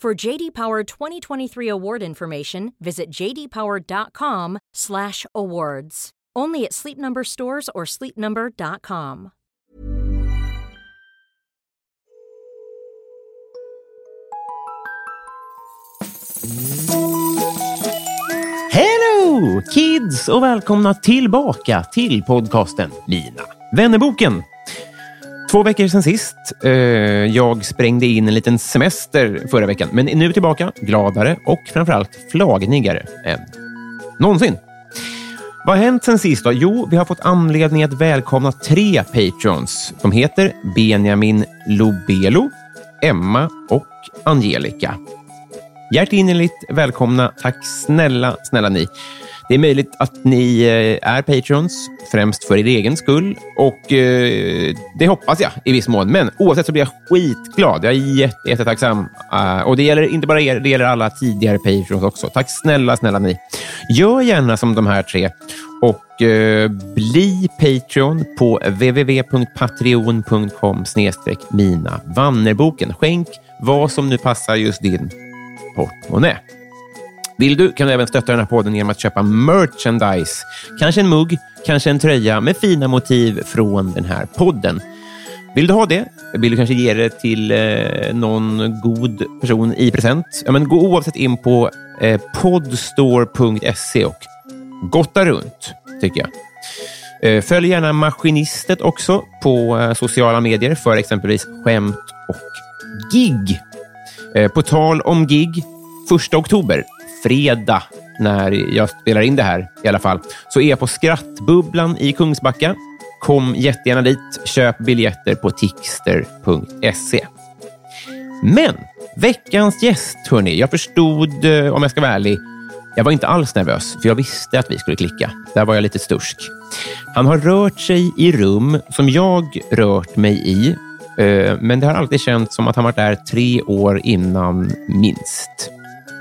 For JD Power 2023 award information, visit jdpower.com/awards. Only at Sleep Number stores or sleepnumber.com. Hello kids och välkomna tillbaka till podcasten Mina vännerboken. Två veckor sedan sist. Eh, jag sprängde in en liten semester förra veckan, men är nu tillbaka gladare och framförallt flagnigare än någonsin. Vad har hänt sen sist? Då? Jo, vi har fått anledning att välkomna tre patrons. De heter Benjamin Lobelo, Emma och Angelica. Hjärtinnerligt välkomna. Tack snälla, snälla ni. Det är möjligt att ni eh, är patrons, främst för er egen skull. Och eh, Det hoppas jag i viss mån. Men oavsett så blir jag skitglad. Jag är jätte, jättetacksam. Uh, och Det gäller inte bara er, det gäller alla tidigare patrons också. Tack snälla, snälla ni. Gör gärna som de här tre och eh, bli Patreon på www.patreon.com mina Vannerboken. Skänk vad som nu passar just din portmonnä. Vill du kan du även stötta den här podden genom att köpa merchandise. Kanske en mugg, kanske en tröja med fina motiv från den här podden. Vill du ha det? Vill du kanske ge det till eh, någon god person i present? Ja, men gå oavsett in på eh, podstore.se och gotta runt, tycker jag. Eh, följ gärna Maskinistet också på eh, sociala medier för exempelvis skämt och gig. Eh, på tal om gig, 1 oktober fredag när jag spelar in det här i alla fall, så är jag på Skrattbubblan i Kungsbacka. Kom jättegärna dit. Köp biljetter på tixter.se. Men veckans gäst, hörni. Jag förstod, eh, om jag ska vara ärlig, jag var inte alls nervös, för jag visste att vi skulle klicka. Där var jag lite stursk. Han har rört sig i rum som jag rört mig i, eh, men det har alltid känts som att han varit där tre år innan minst.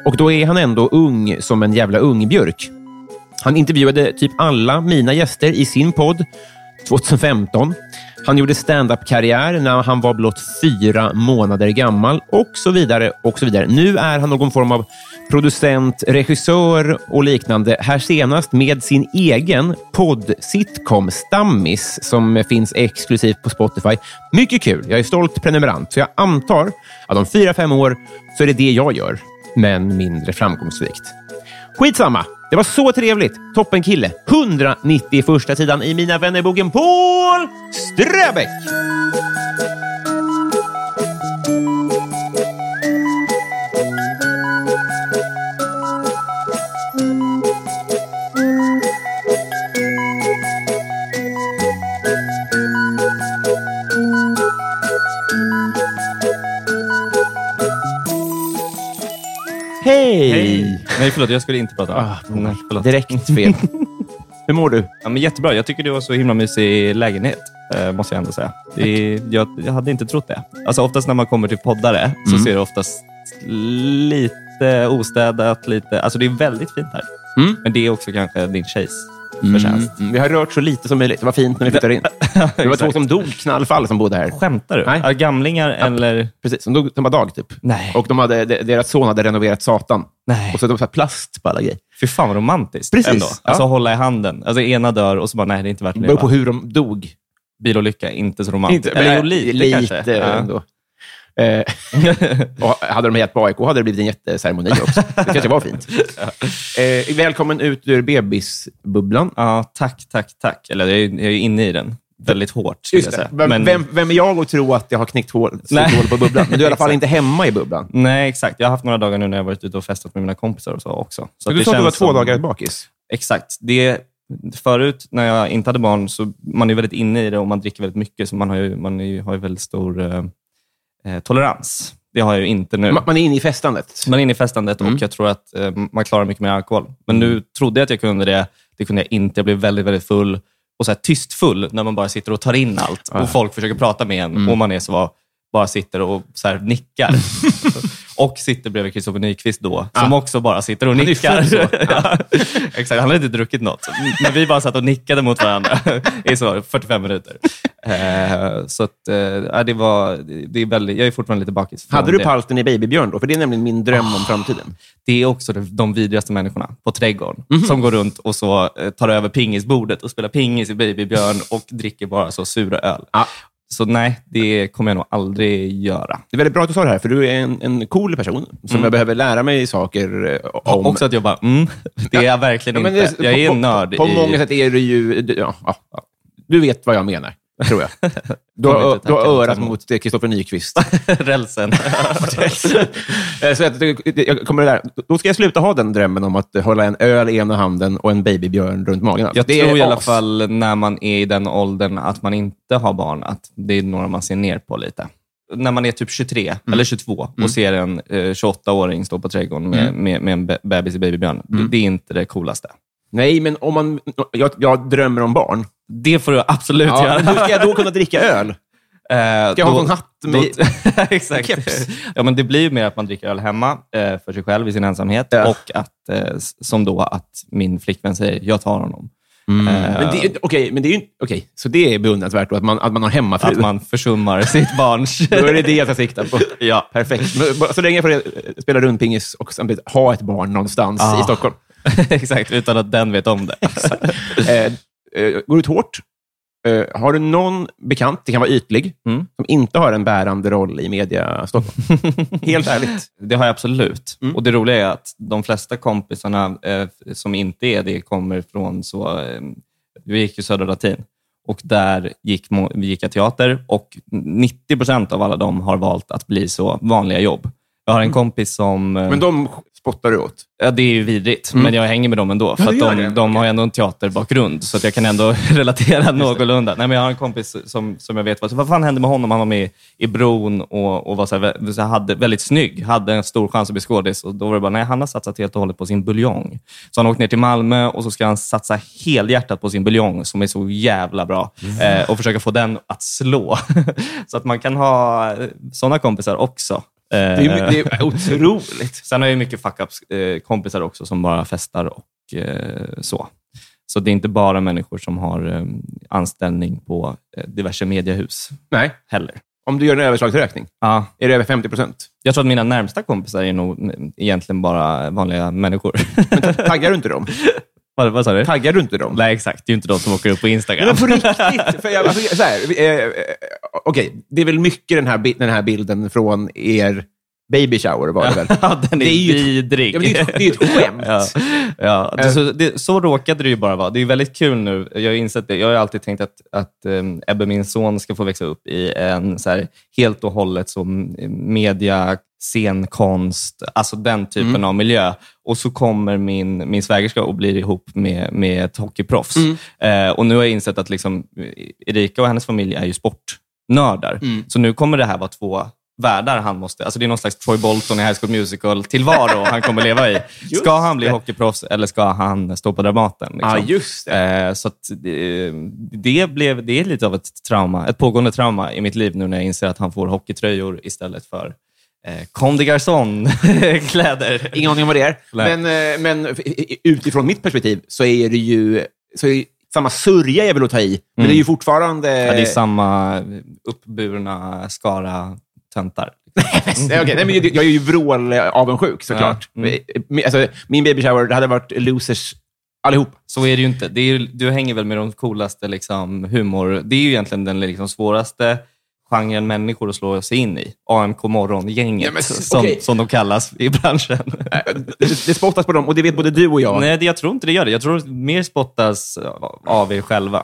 Och då är han ändå ung som en jävla ungbjörk. Han intervjuade typ alla mina gäster i sin podd 2015. Han gjorde stand-up-karriär när han var blott fyra månader gammal och så vidare. och så vidare. Nu är han någon form av producent, regissör och liknande. Här senast med sin egen podd-sitcom Stammis som finns exklusivt på Spotify. Mycket kul. Jag är stolt prenumerant, så jag antar att om fyra, fem år så är det det jag gör men mindre framgångsrikt. Skitsamma! Det var så trevligt! Toppen kille. 191 första sidan i Mina vännerboken Paul Ströbeck! Nej, förlåt. Jag skulle inte prata. Ah, Nej, förlåt. direkt fel. Hur mår du? Ja, men jättebra. Jag tycker det var så himla mysig lägenhet, eh, måste jag ändå säga. Det jag, jag hade inte trott det. Alltså, oftast när man kommer till poddare så Mm. ser det oftast lite ostädat. Lite, alltså, det är väldigt fint här. Mm. Men det är också kanske din tjejs förtjänst. Mm. Vi har rört så lite som möjligt. Det var fint när vi flyttade in. Det var två som dog, knallfall, som bodde här. Skämtar du? Nej. Ja, gamlingar eller... Precis, de dog samma dag, typ. Nej. Och de hade, de- deras son hade renoverat Satan. Nej. Och så hade de så här plast på alla grejer. Fy fan vad romantiskt. Precis. Ändå. Alltså hålla i handen. Alltså ena dör och så bara, nej det är inte värt Det att beror på hur de dog. Bilolycka, inte så romantiskt. Inte- Eller jo, lite, lite kanske. Ja. ändå. Eh, och hade de gett på AIK hade det blivit en jätteceremoni också. Det kanske var fint. Eh, välkommen ut ur bebisbubblan. Ja, tack, tack, tack. Eller jag är, jag är inne i den väldigt hårt. Just det. säga. Vem, vem, är jag att tro att jag har knäckt hål, hål på bubblan? Men du är i alla fall inte hemma i bubblan. Nej, exakt. Jag har haft några dagar nu när jag varit ute och festat med mina kompisar och så också. Så du sa att du var två som- dagar bakis? Exakt. Det, förut, när jag inte hade barn, så man är väldigt inne i det och man dricker väldigt mycket, så man har ju, man ju- har ju väldigt stor eh, eh, tolerans. Det har jag ju inte nu. Man, man är inne i festandet. Man är inne i festandet Mm. och jag tror att eh, man klarar mycket mer alkohol. Men nu trodde jag att jag kunde det. Det kunde jag inte. Jag blev väldigt, väldigt full. Och så här tyst full när man bara sitter och tar in allt. Och folk försöker prata med en Mm. och man är så, bara sitter och så här nickar. och sitter bredvid Kristoffer Nyqvist då, som Ah. också bara sitter och nickar. så. ja. Exakt, han hade inte druckit något. Men vi bara satt och nickade mot varandra i så 45 minuter. Eh, så att, eh, det var, det är väldigt, jag är fortfarande lite bakis. Hade du det. palten i Babybjörn då? För det är nämligen min dröm om framtiden. Det är också de, vidrigaste människorna på trädgården Mhm. som går runt och så eh, tar över pingisbordet och spelar pingis i Babybjörn och dricker bara så sura öl. Ja. Så nej, det kommer jag nog aldrig göra. Det är väldigt bra att du sa det här, för du är en, en cool person som jag behöver lära mig saker eh, om. Också att jag bara, mm, det är jag verkligen Ja, inte. det- jag är på, en nörd. På, på i, många sätt är du ju... ja, ja. Du vet vad jag menar, tror jag. Du har, du har örat mot eh, Kristoffer Nyqvist. rälsen. Eh, Så det- jag kommer där. Då ska jag sluta ha den drömmen om att hålla en öl i ena handen och en babybjörn runt magen. Jag Det är tror i alla fall när man är i den åldern att man inte har barn, att det är några man ser ner på lite. När man är typ 23 Mm. eller 22 och ser en eh, 28-åring stå på trädgården med, Mm. med, med en be- bebis i babybjörn, det, det är inte det coolaste. Nej, men om man... Jag, jag drömmer om barn. Det får du absolut Ja, göra. men hur ska jag då kunna dricka öl? Eh, Ska jag ha en hatt med... då, exakt. Keps. Ja, men det blir ju mer att man dricker öl hemma eh, för sig själv i sin ensamhet Ja. och att, eh, s- som då att min flickvän säger, jag tar honom. Eh, Men det, okej, men det är ju... Okej, så det är beundransvärt då, att man, att man har hemmafru. att man försummar sitt barns... Då är det det jag ska sikta på. ja. Perfekt. Men bara Så länge jag får eh, spela rundpingis och samtidigt ha ett barn någonstans Ah. i Stockholm. Exakt, utan att den vet om det. Eh, eh, går ut hårt. Eh, har du någon bekant, det kan vara ytlig, Mm. som inte har en bärande roll i media Stockholm? Helt ärligt. Det har jag absolut. Mm. Och Det roliga är att de flesta kompisarna eh, som inte är det kommer från så... Eh, vi gick ju Södra Latin och där gick, gick jag teater och 90 procent av alla dem har valt att bli så vanliga jobb. Jag har en kompis som... eh, Mm. Men de spottar du åt. Ja, det är ju vidrigt, men jag hänger med dem ändå. För Ja, de, de har ändå en teaterbakgrund, så att jag kan ändå relatera någorlunda. Nej, men jag har en kompis som, som jag vet, vad, vad fan hände med honom? Han var med i Bron och, och var så här, så här, hade, väldigt snygg, hade en stor chans att bli skådis. Och då var det bara, nej, han har satsat helt och hållet på sin buljong. Så han har åkt ner till Malmö och så ska han satsa helhjärtat på sin buljong, som är så jävla bra, eh, och försöka få den att slå. så att man kan ha sådana kompisar också. Det är, ju- det är otroligt. Sen har jag mycket fuck-ups-kompisar också som bara festar och eh, så. Så det är inte bara människor som har eh, anställning på eh, diverse mediehus Nej. heller. Om du gör en överslagsräkning, Ja, är det över 50 procent? jag tror att mina närmsta kompisar är nog egentligen bara vanliga människor. Taggar du inte dem? vad, vad sa du? Taggar du inte dem? Nej, exakt. Det är ju inte de som åker upp på Instagram. men på riktigt. För jag, alltså, så här, eh, eh, Okej, det är väl mycket den här, den här bilden från er baby shower var det väl? ja, den är, Det är ju ett- vidrig. Ja, men det är ett- det är ett skämt. ja, ja. Det, så, det, så råkade det ju bara vara. Det är väldigt kul nu. Jag har insett det. Jag har alltid tänkt att, att um, Ebbe, min son, ska få växa upp i en så här, helt och hållet så media, scenkonst, alltså den typen Mm. av miljö. Och så kommer min, min svägerska och blir ihop med, med ett hockeyproffs. Mm. Eh, och nu har jag insett att liksom, Erika och hennes familj är ju sportnördar. Mm. Så nu kommer det här vara två världar han måste... Alltså det är någon slags Troy Bolton i High School Musical tillvaro han kommer leva i. Ska han bli hockeyproffs eller ska han stå på Dramaten? Liksom? Ja, just det. Eh, så att det, det, blev, det är lite av ett trauma, ett pågående trauma i mitt liv nu när jag inser att han får hockeytröjor istället för eh, Comme des Garçons-kläder. Ingen aning om vad det är. Men, eh, men utifrån mitt perspektiv så är det ju... Så är samma sörja är väl att ta i, men det är ju fortfarande... Mm. Ja, det är samma uppburna skara töntar. Nej, okej. Nej, men jag jag är ju vrål-avundsjuk såklart. Ja. Mm. Min- Alltså, min baby shower, det hade varit losers allihop. Så är det ju inte. Det är du hänger väl med de coolaste liksom, humor... Det är ju egentligen den liksom, svåraste genren människor att slå sig in i. AMK Morgon-gänget, Ja, som, okej. som de kallas i branschen. Det, det spottas på dem och det vet både du och jag. Nej, det- jag tror inte det gör det. Jag tror mer spottas av er själva.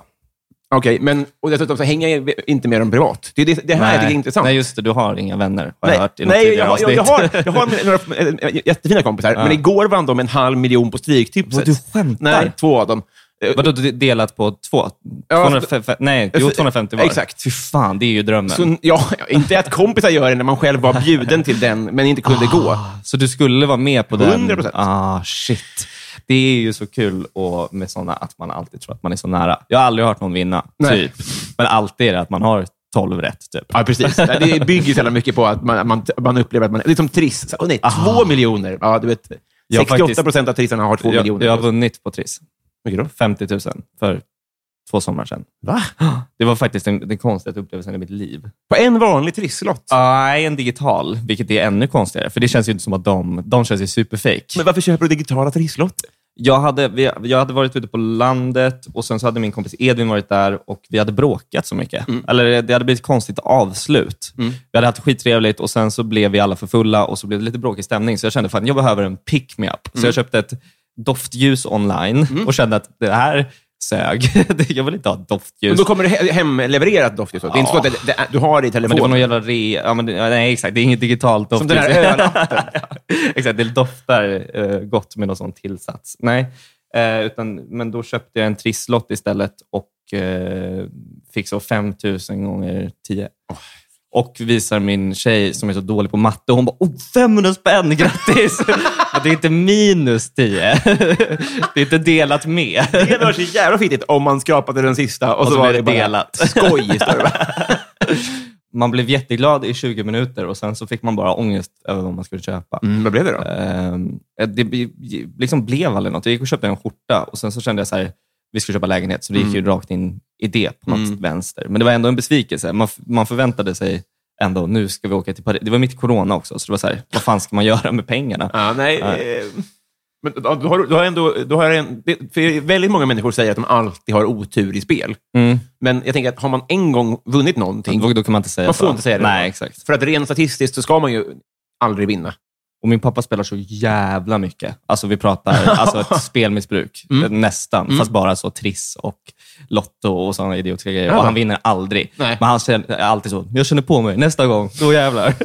Okej, men och dessutom så hänger jag inte med dem privat. Det, är det, det här jag tycker är intressant. Nej, just det. Du har inga vänner, har Nej, jag hört i något nej jag, jag, jag, avsnitt. har, jag har några äh, jättefina kompisar, Ja. men igår vann de en halv miljon på Stryktipset. Du skämtar? Nej, två av dem. Eh, Vadå, du delat på två? Ja, 250, nej, jo, 250 var. Exakt. Fy fan, det är ju drömmen. Så, ja, inte att kompisar gör det när man själv var bjuden till den, men inte kunde gå. Så du skulle vara med på den? 100%. Ah, shit. Det är ju så kul och med såna att man alltid tror att man är så nära. Jag har aldrig hört någon vinna, Nej. typ. Men alltid är det att man har 12 rätt. Typ. Ja, precis. Det bygger så jävla mycket på att man, man, man upplever att man... Det är som Triss. Åh nej, två miljoner! Ja, du vet, Jag har 68 faktiskt- procent av trissarna har två Jag, miljoner. jag har vunnit på Triss. Mycket då? 50 000 för två somrar sedan. Va? Det var faktiskt den, den konstigaste upplevelsen i mitt liv. På en vanlig trisslott? Nej, en digital, vilket är ännu konstigare. För det känns ju inte som att de, de känns ju superfake. Men varför köper du digitala trisslotter? Jag hade, vi, jag hade varit ute på landet och sen så hade min kompis Edvin varit där och vi hade bråkat så mycket. Eller det hade blivit ett konstigt avslut. Vi hade haft skittrevligt och sen så blev vi alla för fulla och så blev det lite bråkig stämning. Så jag kände att jag behöver en pick-me-up. Så jag köpte ett doftljus online och kände att det här sög. jag vill inte ha doftljus. Men då kommer det he- hemlevererat doftljus? då? Det är inte så att det, det, du har det i Men det var telefonen? någon jävla re... Ja, men, det- ja, nej, exakt. Det är inget digitalt Som doftljus. den här ölappen. exakt, det doftar eh, gott med någon sån tillsats. Nej, eh, utan, men då köpte jag en trisslott istället och eh, fick så 5 000 gånger 10. Och visar min tjej som är så dålig på matte. Hon bara, oh, 500 spänn, grattis! Men det är inte minus 10. det är inte delat med. Det hade varit så jävla fittigt om man skrapade den sista och, Och så, så var det det delat. skoj. Man blev jätteglad i 20 minuter och sen så fick man bara ångest över vad man skulle köpa. Mm, vad blev det då? Ehm, det bli- liksom blev aldrig något. Jag gick och köpte en skjorta och sen så kände jag så här, vi ska köpa lägenhet, så det gick ju rakt in i det på något Mm. vänster. Men det var ändå en besvikelse. Man, man förväntade sig ändå, nu ska vi åka till Paris. Det var mitt i corona också, så det var så här, vad fan ska man göra med pengarna? Ja, nej. Eh, Men du har, du har ändå... Du har en, för väldigt många människor säger att de alltid har otur i spel. Mm. Men jag tänker att har man en gång vunnit någonting, Då, då kan man inte säga man får så. inte säga det. Nej, exakt. För att rent statistiskt så ska man ju aldrig vinna. Och min pappa spelar så jävla mycket. Alltså vi pratar alltså ett spelmissbruk, Mm. nästan. Fast bara så Triss och Lotto och sådana idiotiska grejer. Ja. Och han vinner aldrig. Nej. Men han säger alltid så, jag känner på mig, nästa gång, då jävlar.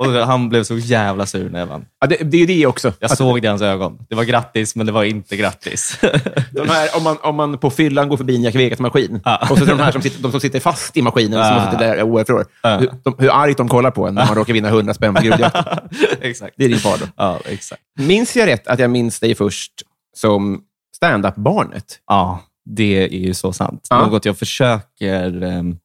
och han blev så jävla sur när jag vann. Ja, det, det är det också. Jag såg det i hans ögon. Det var grattis, men det var inte grattis. de här, om, man, om man på fyllan går förbi en Jack Vegas-maskin Ja. och så de här som sitter, de som sitter fast i maskinen, som Ja. har suttit där år efter år. Ja. Hur, de, hur argt de kollar på en när man råkar vinna 100 spänn på gruvjakten. exakt. Det är din far då. Ja, exakt. Minns jag rätt att jag minns dig först som stand-up-barnet? Ja, det är ju så sant. Något jag försöker... ehm,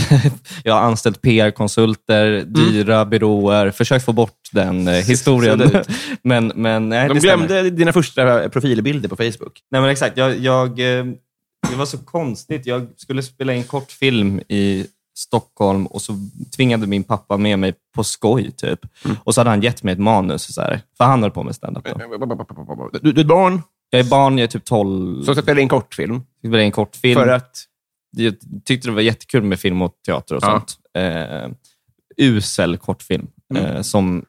jag har anställt PR-konsulter, Mm. dyra byråer, försökt få bort den eh, historien. Men, men nej, De det stämmer. glömde dina första profilbilder på Facebook. Nej, men exakt. Jag, jag, eh, det var så konstigt. Jag skulle spela in kortfilm i Stockholm och så tvingade min pappa med mig på skoj. typ. Mm. Och så hade han gett mig ett manus. Så här, för han höll på med standup. Du, du är barn Jag är barn, jag är typ 12. som ska spela in kortfilm. Jag spelade in kortfilm. För att... Jag tyckte det var jättekul med film och teater och Ja. sånt. Eh, usel kortfilm Mm. eh, som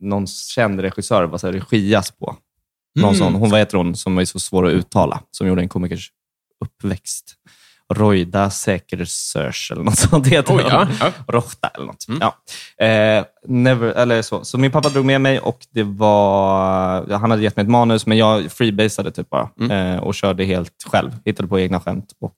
någon känd regissör var så här, regias på. Någon Mm. sån, hon, vad heter hon som är så svår att uttala, som gjorde en komikers uppväxt. Roida Säkersörs eller något sånt heter hon. ja, ja. Rohta eller något. Mm. Ja. Eh, never, eller så. så min pappa drog med mig och det var, han hade gett mig ett manus, men jag freebasade typ bara Mm. eh, och körde helt själv. Hittade på egna skämt. Och,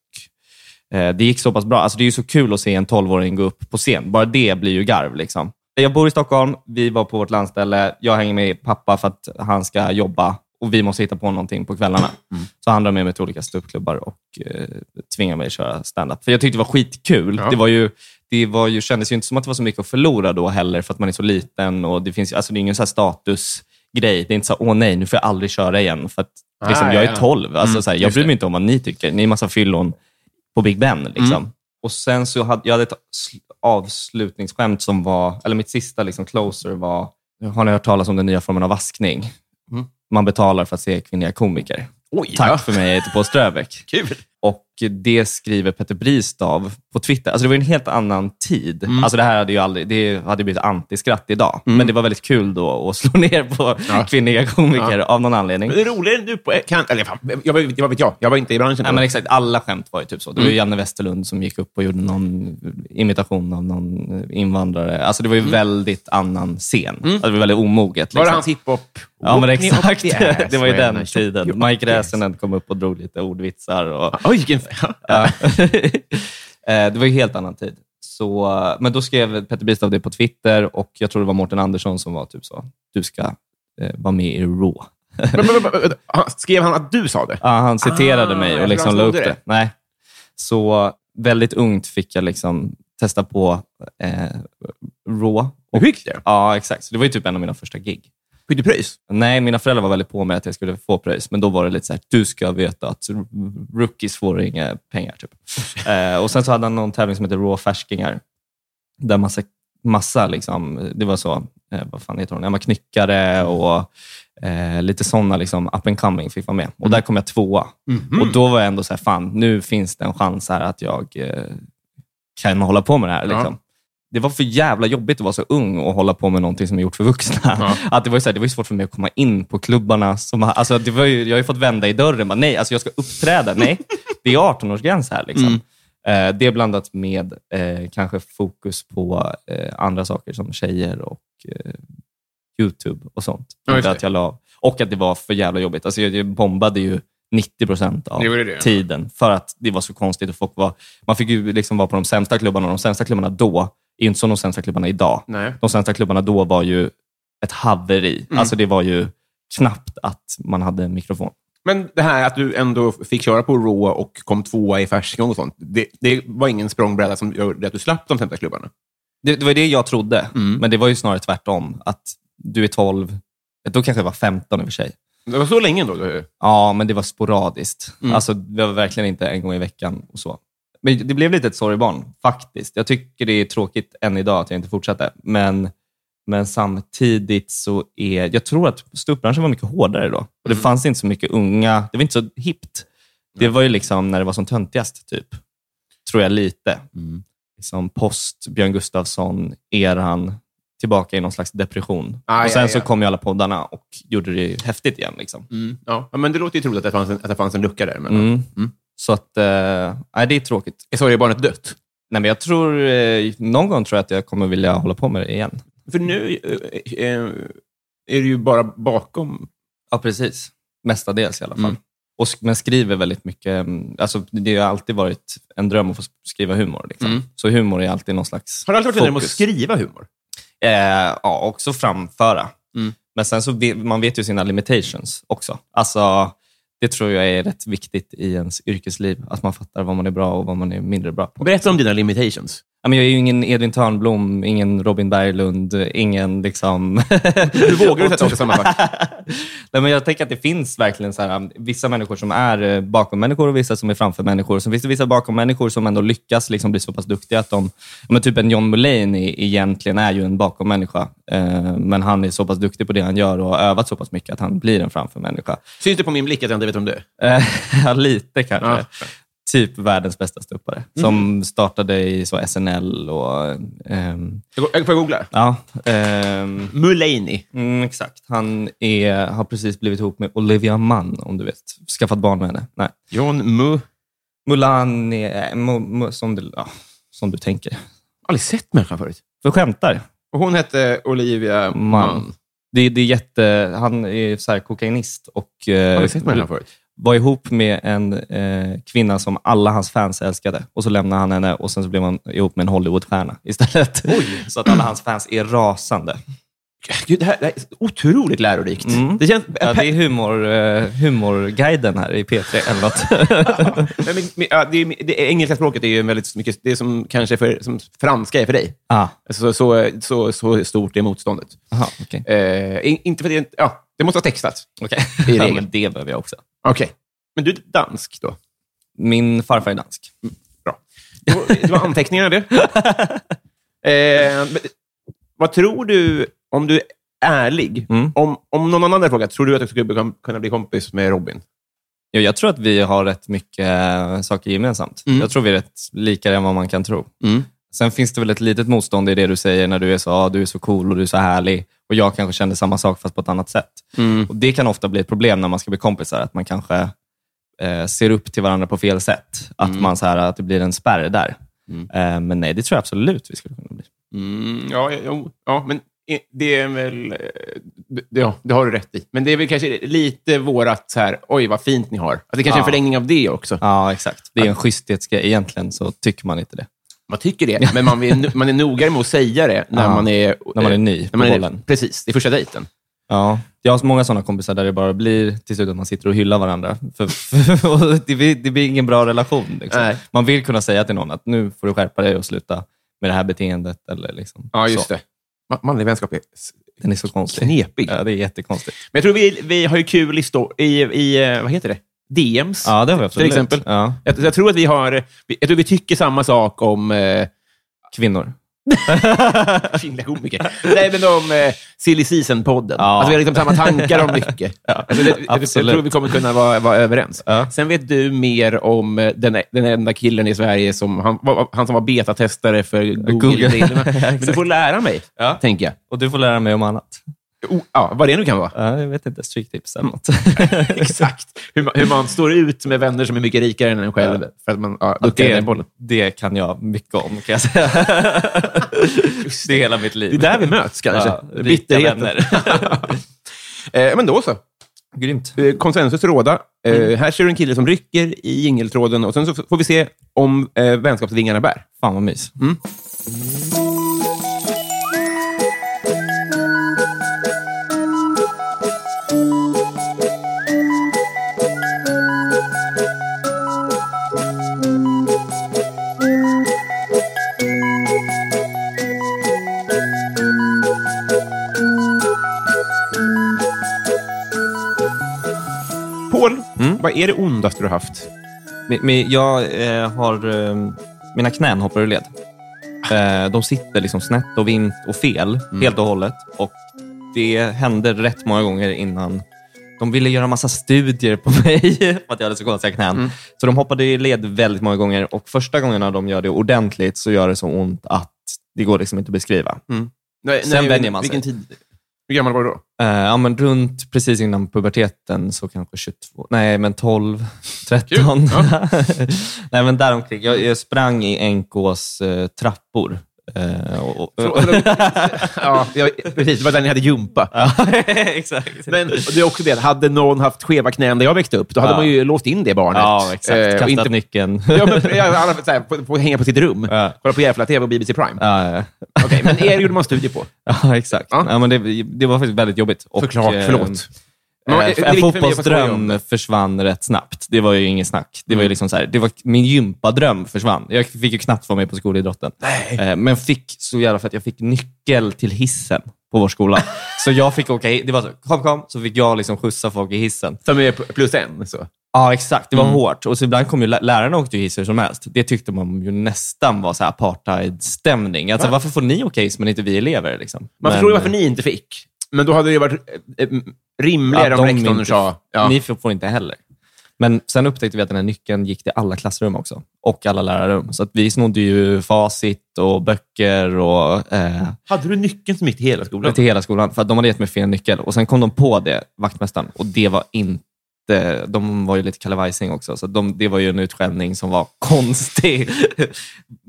det gick så pass bra. Alltså, det är ju så kul att se en 12-åring gå upp på scen. Bara det blir ju garv. Liksom. Jag bor i Stockholm. Vi var på vårt landställe. Jag hänger med pappa för att han ska jobba och vi måste hitta på någonting på kvällarna. Så han drar med mig till olika ståuppklubbar och eh, tvingar mig att köra stand-up. För jag tyckte det var skitkul. Ja. Det, var ju, det var ju, kändes ju inte som att det var så mycket att förlora då heller, för att man är så liten. och Det finns alltså det är ingen så statusgrej. Det är inte så åh nej, nu får jag aldrig köra igen. För att, liksom, Ah, jag ja. är 12. Alltså, Mm, så här, jag bryr mig inte om vad ni tycker. Ni är massa fyllon på Big Ben. Liksom. Mm. Och sen så hade jag hade ett sl- avslutningsskämt som var, eller mitt sista liksom, closer var, har ni hört talas om den nya formen av vaskning? Mm. Man betalar för att se kvinnliga komiker. Oj, Tack ja. för mig, jag heter Paul Ströbeck. Kul. Och det skriver Petter Bristav på Twitter. Alltså det var en helt annan tid. Mm. Alltså det här hade ju aldrig, det hade blivit antiskratt idag. Mm. Men det var väldigt kul då att slå ner på Ja. kvinnliga komiker av någon anledning. Det är roligare än du på... Kan, eller fan, jag, var- vad vet jag? Jag var inte i branschen. Nej, men exakt, alla skämt var ju typ så. Det var Mm. ju Janne Westerlund som gick upp och gjorde någon imitation av någon invandrare. Alltså det var ju väldigt annan scen. Alltså det var väldigt omoget. Mm. Var det liksom. hans hiphop? Ja, men exakt. Det var ju den tiden. Mike. Räsänen kom upp och drog lite ordvitsar. Och, Oj, vilken... Ja. Eh, det var ju helt annan tid. Så, men då skrev Petter Bristav det på Twitter och jag tror det var Mårten Andersson som var typ så, du ska eh, vara med i Raw. Men, men, men, Skrev han att du sa det? Ja, han citerade Ah, mig och liksom la upp det. det. Nej. Så väldigt ungt fick jag liksom testa på eh, Raw. Hur gick det? Ja, exakt. Så det var ju typ en av mina första gig. Fick du pröjs? Nej, mina föräldrar var väldigt på mig att jag skulle få pröjs, men då var det lite så här, du ska veta att rookies får inga pengar. Typ. eh, och Sen så hade han någon tävling som heter Raw Färskingar, där massa, massa liksom, det var så, eh, vad fan heter hon, Emma Knyckare och eh, lite sådana liksom, up and coming fick vara med. Och där kom jag tvåa. Mhm. Och då var jag ändå så här, fan, nu finns det en chans här att jag eh, kan hålla på med det här. Ja. Det var för jävla jobbigt att vara så ung och hålla på med någonting som är gjort för vuxna. Ja. Att det, var ju så här, det var svårt för mig att komma in på klubbarna. Som, alltså, det var ju, jag har ju fått vända i dörren. Bara, nej, alltså, jag ska uppträda. Nej, det är 18-årsgräns här. Liksom. Eh, det är blandat med eh, kanske fokus på eh, andra saker som tjejer och eh, YouTube och sånt. Ja, att jag la, och att det var för jävla jobbigt. Alltså, jag, jag bombade ju 90 procent av Gjorde det? tiden för att det var så konstigt. Och folk var, man fick ju liksom vara på de sämsta klubbarna och de sämsta klubbarna då är inte som de sämsta klubbarna idag. Nej. De sämsta klubbarna då var ju ett haveri. Mm. Alltså det var ju knappt att man hade en mikrofon. Men det här att du ändå fick köra på Raw och kom tvåa i färsking och sånt, det, det var ingen språngbräda som gjorde att du slapp de sämsta klubbarna? Det, det var det jag trodde, Mm. men det var ju snarare tvärtom. Att du är 12, då kanske jag var 15 i och för sig. Det var så länge då? Ja, men det var sporadiskt. Mm. Alltså, det var verkligen inte en gång i veckan. och så. Men det blev lite ett sorgebarn, faktiskt. Jag tycker det är tråkigt än idag att jag inte fortsatte. Men, men samtidigt så är... Jag tror att ståuppbranschen var mycket hårdare då. Och det Mm. fanns inte så mycket unga... Det var inte så hippt. Det var ju liksom när det var som töntigast, typ. Tror jag lite. Mm. Liksom post Björn Gustafsson, eran, tillbaka i någon slags depression. Ah, och sen ja, så ja. kom ju alla poddarna och gjorde det häftigt igen. Liksom. Mm. Ja. ja, men det låter ju troligt att det fanns en, att det fanns en lucka där. Men, Mm. Mm. Så att, eh, nej, det är tråkigt. Är sorgebarnet dött? Nej, men jag tror, eh, någon gång tror jag att jag kommer vilja hålla på med det igen. För nu eh, eh, är du ju bara bakom. Ja, precis. Mestadels i alla fall. Mm. Och, men skriver väldigt mycket. mm, Alltså, det har alltid varit en dröm att få skriva humor. Liksom. Mm. Så humor är alltid någon slags Har du alltid varit en dröm att skriva humor? Eh, ja, också framföra. Mm. Men sen så vet, man vet ju sina limitations också. Alltså, det tror jag är rätt viktigt i ens yrkesliv. Att man fattar vad man är bra och vad man är mindre bra på. Berätta om dina limitations. Jag är ju ingen Edvin Törnblom, ingen Robin Berglund, ingen liksom... Hur vågar du sätta oss i samma fack? Nej, men jag tänker att det finns verkligen så här, um, vissa människor som är eh, bakom människor och vissa som är framför människor. Så finns det vissa bakom människor som ändå lyckas liksom bli så pass duktiga att de... Men typ en John Mulaney egentligen är ju en bakom människa. Eh, men han är så pass duktig på det han gör och har övat så pass mycket att han blir en framför människa. Syns det på min blick att jag inte vet om det Eh, ja, lite kanske. Ja. Typ världens bästa ståuppare. Som startade i så SNL och... ehm, Jag går- jag får googla. ja, ehm, Mulaney. Mm, exakt. Han är, har precis blivit ihop med Olivia Munn, om du vet. Skaffat barn med henne. Nej. John Mu... Mulan är, mu, mu, som, du, ja, som du tänker. aldrig sett människan förut. För skämtar. Och hon hette Olivia Mann. Mann. Det, det är jätte, han är så här kokainist och eh, Aldrig sett människan förut. Var ihop med en eh, kvinna som alla hans fans älskade. Och så lämnade han henne och sen så blev han ihop med en Hollywoodstjärna istället. Så att alla hans fans är rasande. Gud, det, här, det här är otroligt lärorikt. Mm. Det känns... Ja, det är humor, eh, humorguiden här i P3 eller något. Men, men, ja, det, det engelska språket är ju väldigt mycket, det är som kanske för, som franska är för dig. ah, Så, så, så, så stort är motståndet. aha, okej. Eh, in, inte för det, ja, det måste vara textat. Okej. I Ja, regel. det behöver jag också. Okej. Men du är dansk då? Min farfar är dansk. Bra. Det var, det var anteckningar det. Eh, men, vad tror du, om du är ärlig, Mm. om, om någon annan hade frågat, tror du att du skulle kunna- bli kompis med Robin? Ja, jag tror att vi har rätt mycket saker gemensamt. Mm. Jag tror vi är rätt likare än vad man kan tro. Mm. Sen finns det väl ett litet motstånd i det du säger när du är så, ah, du är så cool och du är så härlig. Och jag kanske känner samma sak fast på ett annat sätt. Mm. Och Det kan ofta bli ett problem när man ska bli kompisar, att man kanske eh, ser upp till varandra på fel sätt. Att, Mm. man, så här, att det blir en spärr där. Mm. Eh, men nej, det tror jag absolut vi skulle kunna bli. Mm, ja, jo, ja, men det är väl... eh, Ja, det har du rätt i. Men det är väl kanske lite vårat så här, oj vad fint ni har. Att det kanske är en Ja. förlängning av det också. Ja, exakt. Det är en schysthetsgrej. Egentligen så tycker man inte det. Man tycker det, men man, vill, man är noga med att säga det när Ja, man är... när man är ny på bollen. Precis, det är första dejten. Ja, jag har många sådana kompisar där det bara blir till slut att man sitter och hyllar varandra. För, för, det, blir, det blir ingen bra relation. Liksom. Man vill kunna säga till någon att nu får du skärpa dig och sluta med det här beteendet. Eller liksom. Ja, just så. det. Ma- Manlig vänskap är Den är så konstig. knepig. Ja, det är jättekonstigt. Men jag tror vi, vi har ju kul i, i, i eh, vad heter det? DMs. Ja, det har vi absolut. exempel. Ja. Jag, jag tror att vi har... Jag tror vi tycker samma sak om... Eh, Kvinnor. kvinnliga komiker. Nej, men om eh, Silly Season-podden. Ja. Alltså, vi har liksom samma tankar om mycket. alltså, det, jag, jag tror vi kommer kunna vara, vara överens. Ja. Sen vet du mer om eh, den, den enda killen i Sverige, som han, han som var betatestare för Google. Google. Men du får lära mig, Ja. tänker jag. Och du får lära mig om annat. Oh, ja, vad det nu kan vara. Ja, jag vet inte, stryktips eller något. Exakt. Hur man, hur man står ut med vänner som är mycket rikare än en själv. För att man ja, duckar det, bollen. det kan jag mycket om, kan jag säga. det är hela mitt liv. Det är där vi möts kanske. Ja, Bitterheten. vänner. eh, men då så. Grymt. Eh, Konsensus råda. Eh, Mm. Här ser du en kille som rycker i jingeltråden och sen så får vi se om eh, vänskapsvingarna bär. Fan vad mys. Paul, Mm. vad är det ondaste du har haft? Jag eh, har... Eh, mina knän hoppar ur led. Eh, de sitter liksom snett och vint och fel helt och hållet. Och Det hände rätt många gånger innan de ville göra massa studier på mig för att jag hade så konstiga knän. Så de hoppade i led väldigt många gånger och första gångerna de gör det ordentligt så gör det så ont att det går liksom inte att beskriva. Nej, Sen vänjer man sig. vilken Tid? Hur gammal var du då? Eh, ja, men runt precis innan puberteten, så kanske 22, nej men 12, 13. nej men däromkring. Jag, jag sprang i NKs eh, trappor. Eh, och, ja, precis. Det var där ni hade jumpa. ja, exakt. Men det är också det, hade någon haft skeva knän där jag växte upp, då hade Ja. man ju låst in det barnet. ja, exakt. Eh, och Kastat inte, nyckeln. ja, men, ja, här, på, på, hänga på sitt rum. Ja. Kolla på Järfälla-TV och BBC Prime. ja, ja. Okej, men er gjorde man studier på. ja, exakt. Ja. Men det, det var faktiskt väldigt jobbigt. Och, Såklart, eh, förlåt. Eh, en fotbollsdröm försvann rätt snabbt. Det var ju ingen snack. Det var ju liksom så här, det var, min gympadröm försvann. Jag fick ju knappt vara med på skolidrotten. Eh, Men fick så jävla för att jag fick nyckel till hissen på vår skola. så jag fick åka Det var så, kom, kom, så fick jag liksom skjutsa folk i hissen. Som är plus en. Så. Ja, exakt. Det var Mm. hårt. Och så ibland kom ju lä- lärarna åkte ju hiss hur som helst. Det tyckte man ju nästan var så apartheid-stämning. Alltså, varför får ni åka hiss men inte vi elever? Liksom? Man men, förstår ju varför ni inte fick. Men då hade det varit eh, eh, rimligare om rektorn inte- sa... Ja. Ni får får inte heller. Men sen upptäckte vi att den här nyckeln gick till alla klassrum också. Och alla lärarrum. Så att vi snodde ju facit och böcker och eh, Hade du nyckeln som gick till hela skolan? till hela skolan. För att de hade gett mig fel nyckel. Och Sen kom de på det, vaktmästaren. Och det var inte... De var ju lite kallevajsing också, så de, det var ju en utskällning som var konstig.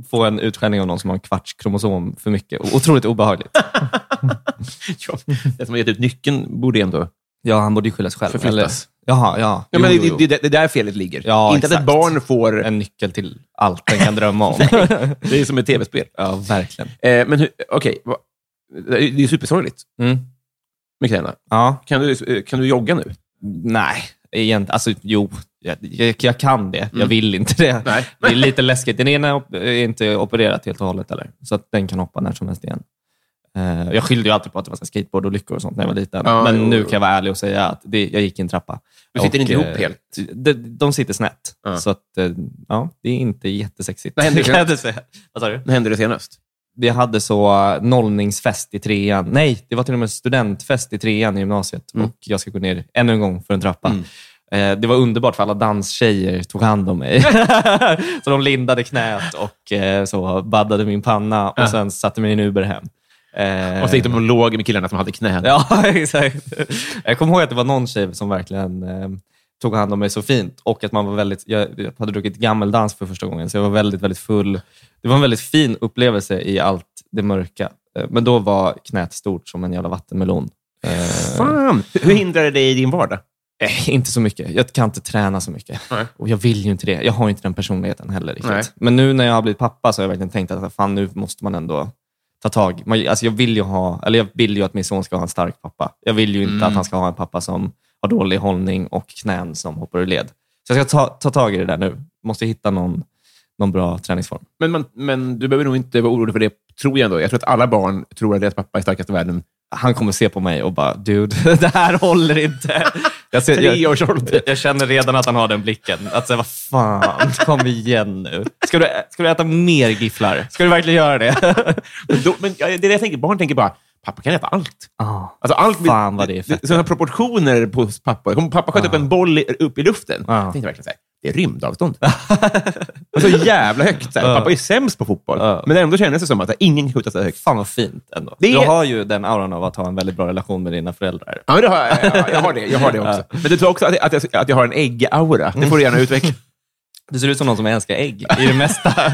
Få en utskällning av någon som har en kvarts kromosom för mycket. Otroligt obehagligt. ja. Den som har gett ut nyckeln borde ändå... Ja, han borde ju skylla sig själv. Förflyttas. Jaha, ja. Ja, Jo, men jo, det, jo. det, det, det är där felet ligger. Ja, inte att exakt. ett barn får... En nyckel till allt den kan drömma om. Det är som ett tv-spel. ja, verkligen. Eh, men okej, vad- det är ju supersorgligt Mm. knäna. Ja. Kan du, eh, kan du jogga nu? Nej, egentligen. Alltså, jo, jag, jag, kan det. Jag vill inte det. Mm. Nej. Det är lite läskigt. Den ena är inte opererat helt och hållet, heller. så att den kan hoppa när som helst igen. Eh, jag skyllde ju alltid på att det var så här skateboard och lyckor och sånt när jag var liten. Ja, Men jo, nu jo. kan jag vara ärlig och säga att det, jag gick i en trappa. Du sitter Och, inte ihop eh, helt? De, de sitter snett. Ja. Så att, eh, ja, det är inte jättesexigt. Vad hände. Vad sa du? När hände det senast? Vi hade så uh, nollningsfest i trean. Nej, det var till och med studentfest i trean i gymnasiet. Mm. Och jag ska gå ner ännu en gång för en trappa. Mm. Eh, det var underbart för alla danstjejer tog hand om mig. så de lindade knät och eh, så baddade min panna och sen satte mig i en Uber hem. Eh, Och så gick de och låg med killarna som hade knän. Ja, exakt. Jag kommer ihåg att det var någon tjej som verkligen eh, tog hand om mig så fint och att man var väldigt, jag, hade druckit gammeldans för första gången, så jag var väldigt, väldigt full. Det var en väldigt fin upplevelse i allt det mörka. Eh, Men då var knät stort som en jävla vattenmelon. Eh, Fan! Hur hindrar det dig i din vardag? eh, inte så mycket. Jag kan inte träna så mycket. Nej. Och jag vill ju inte det. Jag har inte den personligheten heller. Riktigt. Men nu när jag har blivit pappa så har jag verkligen tänkt att fan, nu måste man ändå ta tag. Man, alltså jag, vill ju ha, eller jag vill ju att min son ska ha en stark pappa. Jag vill ju inte Mm. att han ska ha en pappa som har dålig hållning och knän som hoppar ur led. Så jag ska ta, ta tag i det där nu. Måste hitta någon, någon bra träningsform. Men, man, men du behöver nog inte vara orolig för det, tror jag ändå. Jag tror att alla barn tror att deras pappa är starkast i världen. Han kommer se på mig och bara, dude, det här håller inte. Jag, ser, jag, jag känner redan att han har den blicken. Att säga, vad fan, kom igen nu. Ska du, ska du äta mer gifflar? Ska du verkligen göra det? Men, då, men det är det jag tänker. Barn tänker bara, pappa kan äta allt. Ah. Alltså, allt Fan, vad det är fett. Sådana proportioner på pappa. Pappa sköt upp en boll i, upp i luften. Ja. Jag tänkte verkligen så här, det är rymdavstånd. så jävla högt. Så här. Pappa är sämst på fotboll. Men ändå kändes det som att här, ingen kan skjuta så högt. Fan vad fint ändå. Det Du har ju den auran av att ha en väldigt bra relation med dina föräldrar. Ja, men det har jag, jag, jag har det. Jag har det också. Men du tror också att, att, jag, att jag har en ägg-aura. Det får du gärna utveckla. Du ser ut som någon som älskar ägg i det mesta.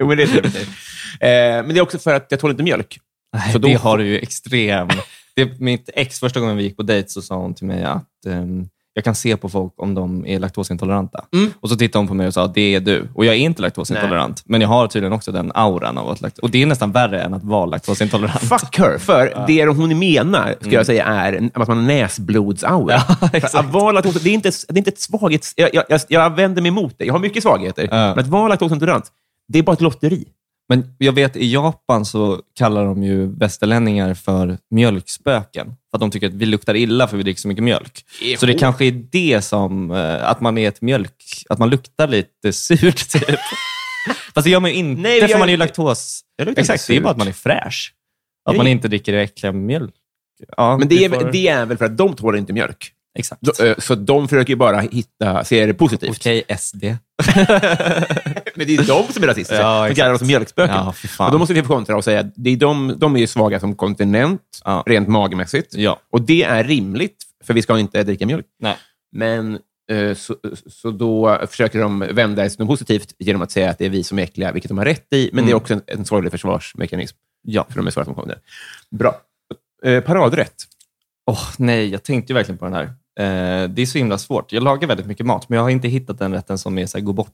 jo, men det är trevligt. Eh, men det är också för att jag tål inte mjölk. Nej, Så då- det har du ju extrem... Det, mitt ex, första gången vi gick på dejt så sa hon till mig att ehm, jag kan se på folk om de är laktosintoleranta. Mm. Och så tittade hon på mig och sa det är du. Och jag är inte laktosintolerant, men jag har tydligen också den auran av att lakt- Och det är nästan värre än att vara laktosintolerant. Fuck her. För det hon menar, ska jag säga, är att man har näsblodsaura. Ja, att vara laktos, det, är inte, det är inte ett svaghets... Jag, jag, jag, jag vänder mig emot det. Jag har mycket svagheter. Ja. Men att vara laktosintolerant, det är bara ett lotteri. Men jag vet i Japan så kallar de ju västerlänningar för mjölkspöken. För att de tycker att vi luktar illa för vi dricker så mycket mjölk. Så det kanske är det som, eh, att man är ett mjölk, att man luktar lite surt typ. Fast det gör man ju inte, Nej, för jag- man är ju laktos... Exakt, det är bara att man är fräsch. Att Nej. man inte dricker äckliga mjölk. Ja, Men det är, får- det är väl för att de tål inte mjölk. Exakt. Så, eh, så de försöker ju bara hitta, se det positivt. Okej, SD. Men det är de som är rasister. Ja, de kallar oss mjölkspöken. Ja, och då måste vi få kontra och säga att det är de, de är ju svaga som kontinent, Ja. rent magmässigt. Ja. Och det är rimligt, för vi ska inte dricka mjölk. Nej. Men eh, så, så då försöker de vända det till något positivt genom att säga att det är vi som är äckliga, vilket de har rätt i. Men det är Mm. också en, en sorglig försvarsmekanism, Ja. för de är svaga som kommer. Bra. Eh, paradrätt. Åh, nej, jag tänkte ju verkligen på den här. Eh, det är så himla svårt. Jag lagar väldigt mycket mat, men jag har inte hittat den rätten som är så här, gå bort.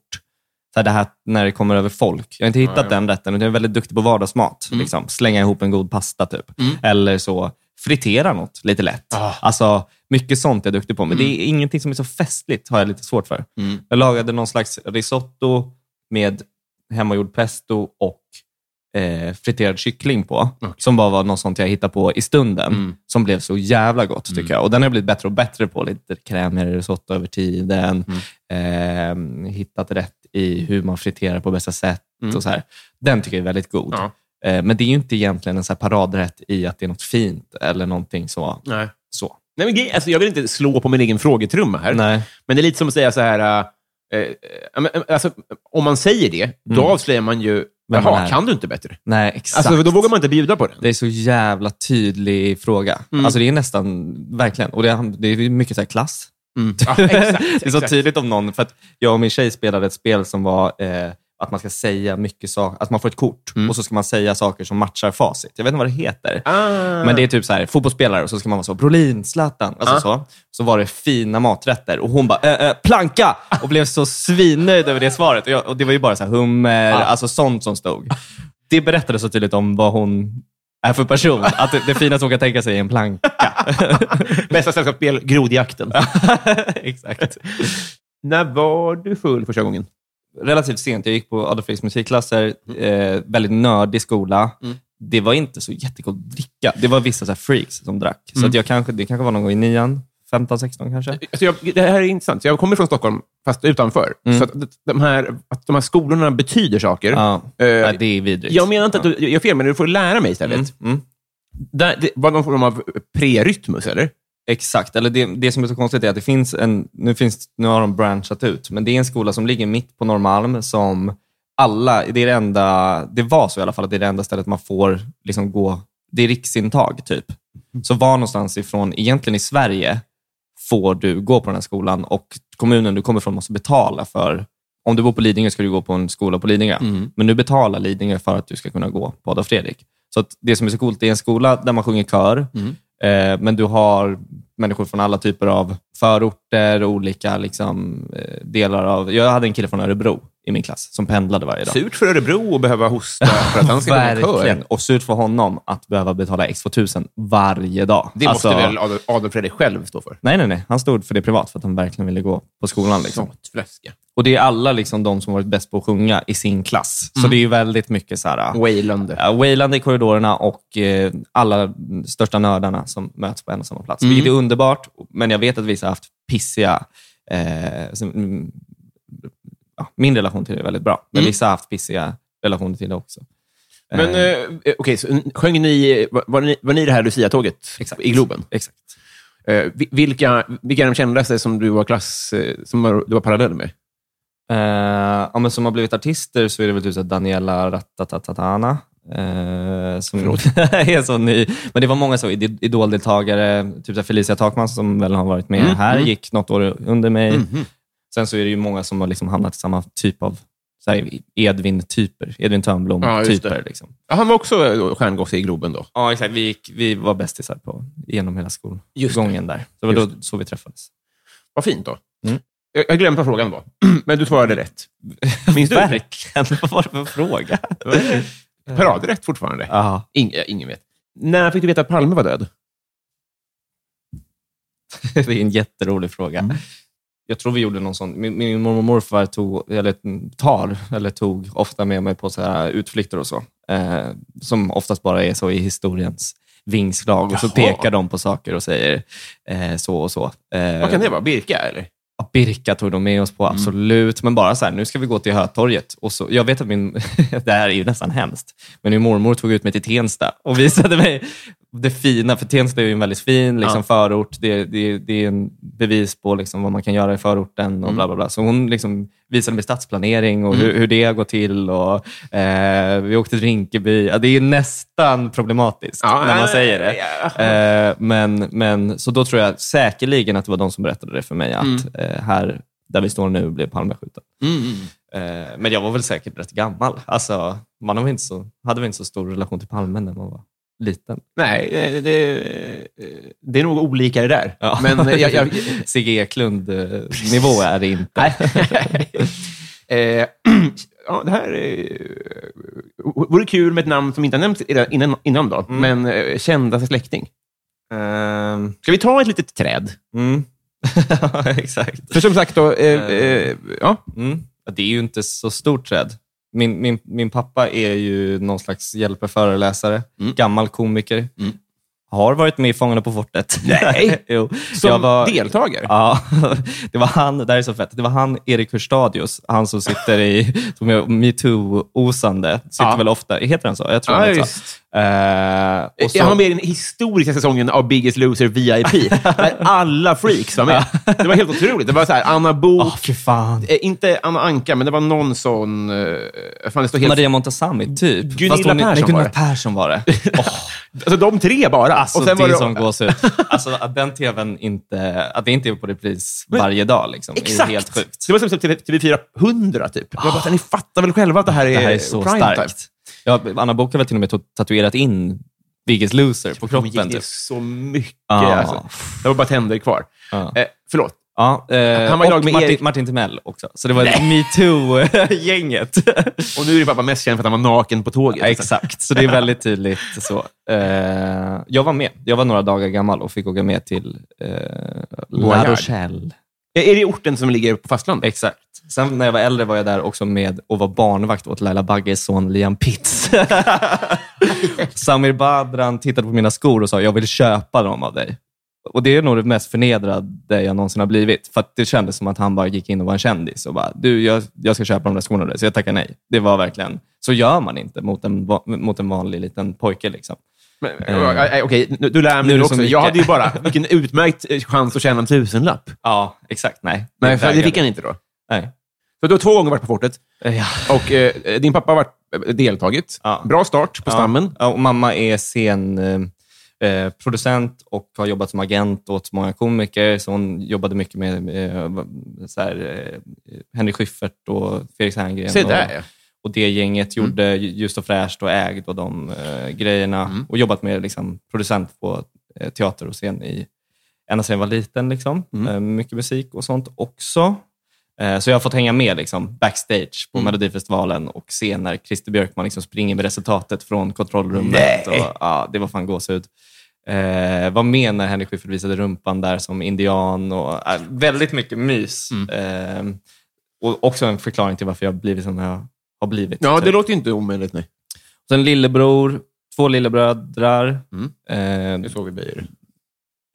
Så här, det här när det kommer över folk. Jag har inte hittat Ja, ja. den rätten, jag är väldigt duktig på vardagsmat. Mm. Liksom. Slänga ihop en god pasta, typ. Mm. Eller så fritera något lite lätt. Ah. Alltså, mycket sånt är jag duktig på, men Mm. det är ingenting som är så festligt, har jag lite svårt för. Mm. Jag lagade någon slags risotto med hemmagjord pesto och eh, friterad kyckling på. Okej. Som bara var något sånt jag hittade på i stunden. Mm. Som blev så jävla gott, tycker Mm. jag. Och Den har jag blivit bättre och bättre på. Lite krämigare risotto över tiden. Mm. Eh, hittat rätt i hur man friterar på bästa sätt. Mm. Och så här. Den tycker jag är väldigt god. Ja. Eh, men det är ju inte egentligen en så paradrätt i att det är något fint eller någonting så. Nej. så. Nej, men, alltså, jag vill inte slå på min egen frågetrumma här. Nej. Men det är lite som att säga så här... eh, eh, men, eh, alltså, om man säger det, då Mm. avslöjar man ju... Man Jaha, kan du inte bättre? Nej, exakt. Alltså, då vågar man inte bjuda på den. Det är så jävla tydlig fråga. Mm. Alltså det är nästan, verkligen. Och det är, det är mycket så här klass. Mm. Ja, exakt, det är så exakt. tydligt om någon, för att jag och min tjej spelade ett spel som var eh, att man ska säga mycket saker, att man får ett kort Mm. och så ska man säga saker som matchar facit. Jag vet inte vad det heter. Ah. Men det är typ så här, fotbollsspelare och så ska man vara så, Brolin, Zlatan, alltså Ja. så. Så var det fina maträtter och hon bara, äh, äh, planka! Och blev så svinnöjd över det svaret. Och, jag, och det var ju bara så här, hummer, Ja. alltså sånt som stod. Det berättade så tydligt om vad hon är för person. Att det, det finaste hon kan tänka sig är en planka. Bästa sällskapsspel, Grodjakten. Exakt. När var du full första gången? Relativt sent. Jag gick på Adolf Fredriks musikklasser. Eh, väldigt nördig skola. Mm. Det var inte så jättegott att dricka. Det var vissa så här freaks som drack. Så Mm. att jag kanske, det kanske var någon gång i nian, 15, 16 kanske. Alltså jag, det här är intressant. Så Jag kommer från Stockholm, fast utanför. Mm. Så att de, här, att de här skolorna betyder saker. Ja. Eh, Nej, det är vidrigt. jag menar inte att du jag gör fel, men du får lära mig istället. Mm. Mm. Där, det var någon form av prerytmus, eller? Exakt. Eller det, det som är så konstigt är att det finns en, nu, finns, nu har de branchat ut, men det är en skola som ligger mitt på Norrmalm som alla, det är det enda, det var så i alla fall, att det är det enda stället man får liksom gå, det är riksintag typ. Så var någonstans ifrån, egentligen i Sverige, får du gå på den här skolan och kommunen du kommer ifrån måste betala för, om du bor på Lidingö ska du gå på en skola på Lidingö, men nu betalar Lidingö för att du ska kunna gå på Adolf Fredrik. Så det som är så coolt, det är en skola där man sjunger kör, Eh, men du har människor från alla typer av förorter, och olika liksom, eh, delar av... Jag hade en kille från Örebro i min klass som pendlade varje dag. Surt för Örebro att behöva hosta för att han ska Verkligen. Och surt för honom att behöva betala X2000 varje dag. Det måste Alltså, väl Adolf- Adolf Fredrik själv stå för? Nej, nej, nej. Han stod för det privat för att han verkligen ville gå på skolan. Liksom. Såtfläska. Och det är alla liksom, de som varit bäst på att sjunga i sin klass. Mm. Så det är ju väldigt mycket så här... Waylande. Ja, wailande i korridorerna och eh, alla största nördarna som möts på en och samma plats. Mm. Vilket är underbart, men jag vet att vissa har haft pissiga... Eh, ja, min relation till det är väldigt bra, men Mm. vissa har haft pissiga relationer till det också. Men Eh, eh, okej, så sjöng ni, var, ni, var ni det här Lucia-tåget i Globen? Exakt. Eh, vi- vilka, vilka är de kändaste som du var klass, eh, som du var parallell med? Eh, ja, men som har blivit artister så är det väl typ Daniela Ratatatatana. Eh, som är så ny. Men det var många så Id- Idol-deltagare, typ så Felicia Takman som väl har varit med Mm, här, mm. gick något år under mig. Mhm. Sen så är det ju många som har liksom hamnat i samma typ av så Edvin-typer. Edvin Ja, Törnblom-typer. det. liksom. Ja, han var också eh, stjärngosse i Globen då? Ja, exakt. Vi, gick, vi var bästisar på, genom hela skolgången där. Det var då så vi träffades. Vad fint då. Mm. Jag, jag glömde vad frågan var, men du svarade rätt. Minns du? Verkligen. Vad var det för fråga? Paradrätt fortfarande. Ja. Ing, eh, ingen vet. När fick du veta att Palme var död? Det är en jätterolig fråga. Mm. Jag tror vi gjorde någon sån... Min, min mormor och morfar tog, eller tar, eller tog ofta med mig på så här utflykter och så. Eh, som oftast bara är så i historiens vingslag. Och så Jaha. pekar de på saker och säger eh, så och så. Eh, Vad kan det vara? Birka, eller? Ja, Birka tog de med oss Mm. på, absolut. Men bara så här, nu ska vi gå till Hötorget. Och så, jag vet att min... det här är ju nästan hemskt. Men min mormor tog ut mig till Tensta och visade mig det fina. För Tensta är ju en väldigt fin liksom, Ja. förort. Det, det, det är en bevis på liksom, vad man kan göra i förorten och Mm. bla bla bla. Så hon liksom visade mig stadsplanering och hur, hur det går till. Och, eh, vi åkte till Rinkeby. Ja, det är nästan problematiskt när man säger det. ja. Eh, men, men, så då tror jag säkerligen att det var de som berättade det för mig, att Mm. eh, här där vi står nu blev Palme skjuten. Mm, mm. Eh, men jag var väl säkert rätt gammal. Alltså, man har väl inte så, hade väl inte så stor relation till Palme när man var liten. Nej, eh, det, eh, det är nog olika det där. Ja. Men eh, jag, jag, Sigge Eklund-nivå är det inte. Eh, ja, det här eh, vore kul med ett namn som inte har nämnts innan, innan då, Mm. men eh, kändaste släkting. Ehm, Ska vi ta ett litet träd? mm. Exakt. För som sagt, då, eh, eh, ja, Mm. Ja, Det är ju inte så stort träd. Min, min, min pappa är ju någon slags hjälpeföreläsare, Mm. gammal komiker. Mm. Har varit med i Fångarna på fortet. Nej. jo. som Jag var- deltagare. Ja, det var han, det här är så fett, det var han, Erik Hurstadius, han som sitter i, som är metoo-osande, sitter Ja. väl ofta, heter han så? Jag tror Ja, han heter så. Så. Jag har med i den historiska säsongen av Biggest Loser VIP, där alla freaks var med. Det var helt otroligt. Det var så här, Anna Book, fan. eh, inte Anna Anka, men det var någon sån... Eh, fan, helt, Maria Montazami, typ. Gunilla hon- nej, Persson Gunilla var det. Persson var det. Åh, alltså de tre bara. alltså, och sen det var är det, som gåshud. Alltså, att den tvn inte, att det inte är på repris varje dag, liksom, Exakt! är helt sjukt. Det var som TV, TV4 100, typ. Jag bara, ni fattar väl själva att det här är, Det här är så prime starkt. Ja, Anna Book har väl till och med tatuerat in Biggest Loser på kroppen. det Typ. så mycket. Ja. Alltså. Det var bara tänder kvar. Ja. Eh, förlåt. Ja, eh, Han var och med Martin, Erik- Martin Timell också. Så det var metoo-gänget. Och nu är det pappa mest känd för att han var naken på tåget. Ja, exakt, så det är väldigt tydligt så. Eh, jag var med. Jag var några dagar gammal och fick åka med till eh, La. Rochelle. Är det orten som ligger på fastlandet? Exakt. Sen när jag var äldre var jag där också med och var barnvakt åt Laila Bagges son Liam Pitts. Samir Badran tittade på mina skor och sa, jag vill köpa dem av dig. Och Det är nog det mest förnedrade jag någonsin har blivit. För att det kändes som att han bara gick in och var en kändis och bara, du, jag, jag ska köpa de där skorna dig. Så jag tackar nej. Det var verkligen, så gör man inte mot en, mot en vanlig liten pojke. Liksom. Men, Eh. eh, Okej, nu- du lär Nu mig det också. så Jag hade ju bara, vilken utmärkt eh, chans att tjäna en tusenlapp. Ja, exakt. Nej, Nej, för det fick han inte då. Nej. Så du har två gånger varit på fortet Ja. och eh, din pappa har varit, eh, deltagit. Ja. Bra start på stammen. Ja, och mamma är scen, eh, producent och har jobbat som agent åt många komiker. Så hon jobbade mycket med eh, så här, eh, Henry Schyffert och Felix Herngren. Se och, där, ja. och det gänget gjorde Just och fräscht och ägd och de eh, grejerna. Och jobbat med liksom, producent på eh, teater och scen i, ända sedan jag var liten. Liksom. Eh, mycket musik och sånt också. Så jag har fått hänga med liksom, backstage på Melodifestivalen och se när Christer Björkman liksom springer med resultatet från kontrollrummet. Och, ja, det var fan gåshud. Eh, var med när Henrik Schyffert visade rumpan där som indian. Och, eh, väldigt mycket mys. Eh, och också en förklaring till varför jag har blivit som jag har blivit. Ja, typ. det låter ju inte omöjligt. Nej. Sen lillebror, två lillebrödrar. Mm. Eh, Det så vi böjer.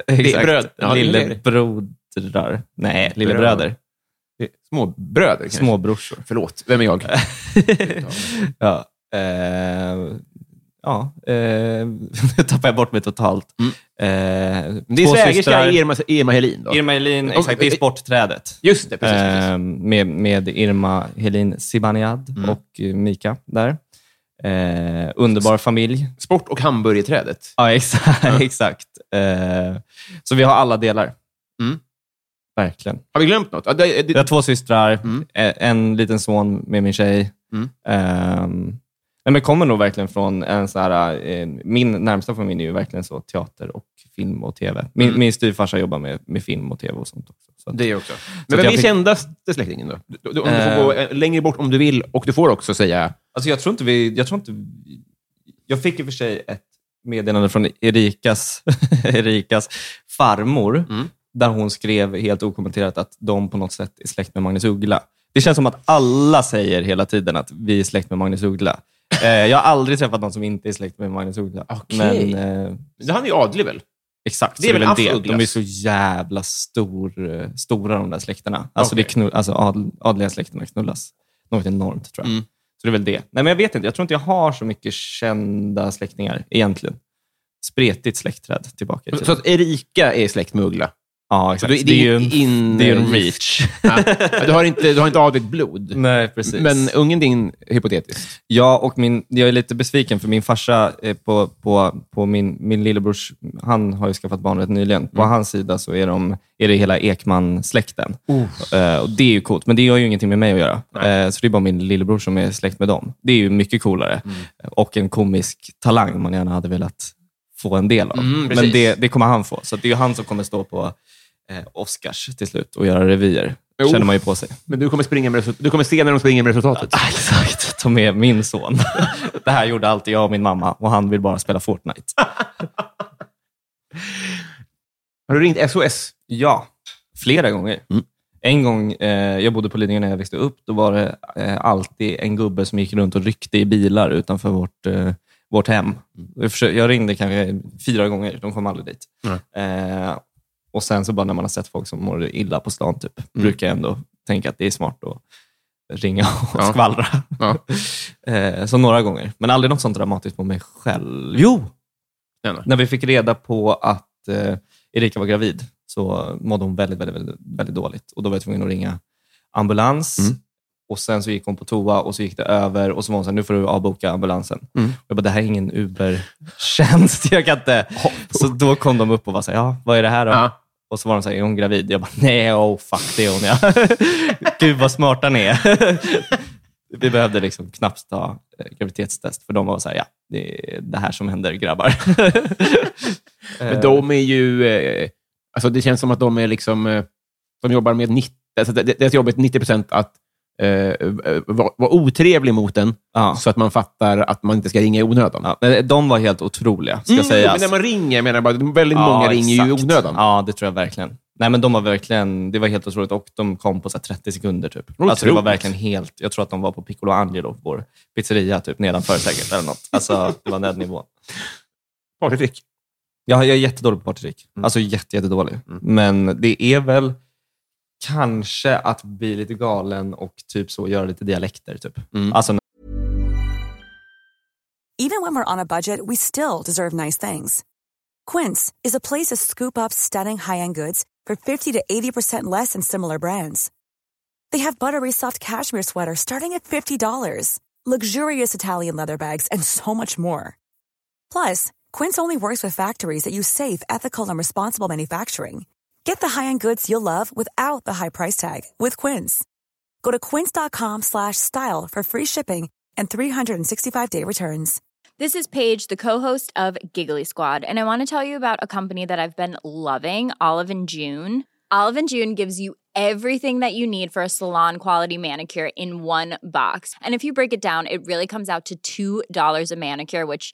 exakt. Ja. Lillebrodrar. Nej, lillebröder. Det är Små bröder kanske. Småbrorsor. Förlåt, vem är jag? ja. Eh, ja. Eh, nu tappar jag bort mig totalt. Mm. Eh, Det är två svägerska. Irma, Irma Helin. Då. Irma Helin, exakt. Det är sportträdet. Just det, precis. precis. Eh, med, med Irma Helin Sibaniad Mm. och eh, Mika där. Eh, underbar familj. Sport och hamburgerträdet. Ja, exakt. exakt. Eh, så vi har alla delar. Mm. Verkligen. Har vi glömt något? Det, Vi har två systrar, Mm. eh, en liten son med min tjej. Nej, men kommer nog verkligen från en så här, eh, min närmsta familj är ju verkligen så teater och film och tv. Min, Mm. min styvfarsa jobbar med, med film och tv och sånt också. Så att, det också. Men vem är fick- kändaste släktingen då? Du, du, du får Eh. gå eh, längre bort om du vill och du får också säga... Alltså jag tror inte vi... Jag, tror inte, jag fick i och för sig ett meddelande från Erikas, Erikas farmor, Mm. där hon skrev helt okommenterat att de på något sätt är släkt med Magnus Uggla. Det känns som att alla säger hela tiden att vi är släkt med Magnus Uggla. Eh, jag har aldrig träffat någon som inte är släkt med Magnus Uggla. Okej. Men, eh, Han är ju adlig väl? exakt, Det är väl det. Ugglas? De är så jävla stor, eh, stora de där släkterna. Alltså, Okej. det knull, alltså adl, adliga släkterna knullas något enormt tror jag. Mm. Så det är väl det. Nej, men jag vet inte. Jag tror inte jag har så mycket kända släktingar egentligen. Spretigt släktträd tillbaka tiden. Så att Erika är släkt med Uggla? Ja, exakt. Så det, är ju en, in, det är en reach. Ja. Du, har inte, du har inte adligt blod. Nej, precis. Men ungen din, hypotetiskt. Ja, och min, jag är lite besviken för min farsa på, på, på min, min lillebrors, han har ju skaffat barn rätt nyligen. På Mm. hans sida så är, de, är det hela Ekman-släkten. Eh, och Det är ju coolt, men det har ju ingenting med mig att göra. Eh, så det är bara min lillebror som är släkt med dem. Det är ju mycket coolare. Mm. Och en komisk talang man gärna hade velat få en del av. Mm, men det, det kommer han få. Så det är ju han som kommer stå på eh, Oscars till slut och göra revyer. Jo. känner man ju på sig. Men du kommer, springa med, du kommer se när de springer med resultatet. Ah, Exakt, ta med min son. det här gjorde alltid jag och min mamma och han vill bara spela Fortnite. Har du ringt SOS? Ja, flera gånger. Mm. En gång, eh, jag bodde på Lidingö när jag växte upp, då var det eh, alltid en gubbe som gick runt och ryckte i bilar utanför vårt, eh, vårt hem. Jag, försökte, jag ringde kanske fyra gånger, de kom aldrig dit. Eh, och sen så bara när man har sett folk som mår illa på stan, typ, brukar jag ändå tänka att det är smart att ringa och Ja. skvallra. Ja. eh, så några gånger, men aldrig något sånt dramatiskt på mig själv. Jo! Gärna. När vi fick reda på att eh, Erika var gravid så mådde hon väldigt, väldigt, väldigt, väldigt dåligt. Och Då var jag tvungen att ringa ambulans. Mm. Och Sen så gick hon på toa och så gick det över och så var hon så här, nu får du avboka ambulansen. Mm. Jag bara, det här är ingen Uber-tjänst. Jag kan inte. Så då kom de upp och var så här, ja, vad är det här då? Ja. Och så var de så här, är hon gravid? Jag bara, nej, oh fuck, det är hon ja. Gud vad smarta ni är. Vi behövde liksom knappt ta eh, graviditetstest, för de var så här, ja, det är det här som händer grabbar. Men de är ju... Eh, alltså det känns som att de är liksom... Eh, de jobbar med 90... Alltså det- deras jobb är 90 procent att eh, vara vara otrevlig mot en, Ja. så att man fattar att man inte ska ringa i onödan. Ja, men de var helt otroliga, ska Mm, sägas. Men när man ringer, jag menar bara, väldigt Ja, många ringer ju i exakt. onödan. Ja, det tror jag verkligen. Nej, men de var verkligen, det var helt otroligt och de kom på så här 30 sekunder. Typ. Alltså, det var verkligen helt, jag tror att de var på Piccolo Angelo, vår pizzeria, typ, nedanför säkert. Eller något. Alltså, det var den nivån. Partytrick. Jag, jag är jättedålig på partytrick. Mm. Alltså jätte, jättedålig. Men det är väl kanske att bli lite galen och typ så göra lite dialekter. Typ. Mm. Alltså, Even when we're on a budget, we still deserve nice things. Quince is a place to scoop up stunning high-end goods for 50 to 80% less than similar brands. They have buttery soft cashmere sweaters starting at $50, luxurious Italian leather bags, and so much more. Plus, Quince only works with factories that use safe, ethical, and responsible manufacturing. Get the high-end goods you'll love without the high price tag with Quince. Go to quince.com slash style for free shipping and 365-day returns. This is Paige, the co-host of Giggly Squad, and I want to tell you about a company that I've been loving, Olive June. Olive and June gives you everything that you need for a salon quality manicure in one box. And if you break it down, it really comes out to $2 a manicure, which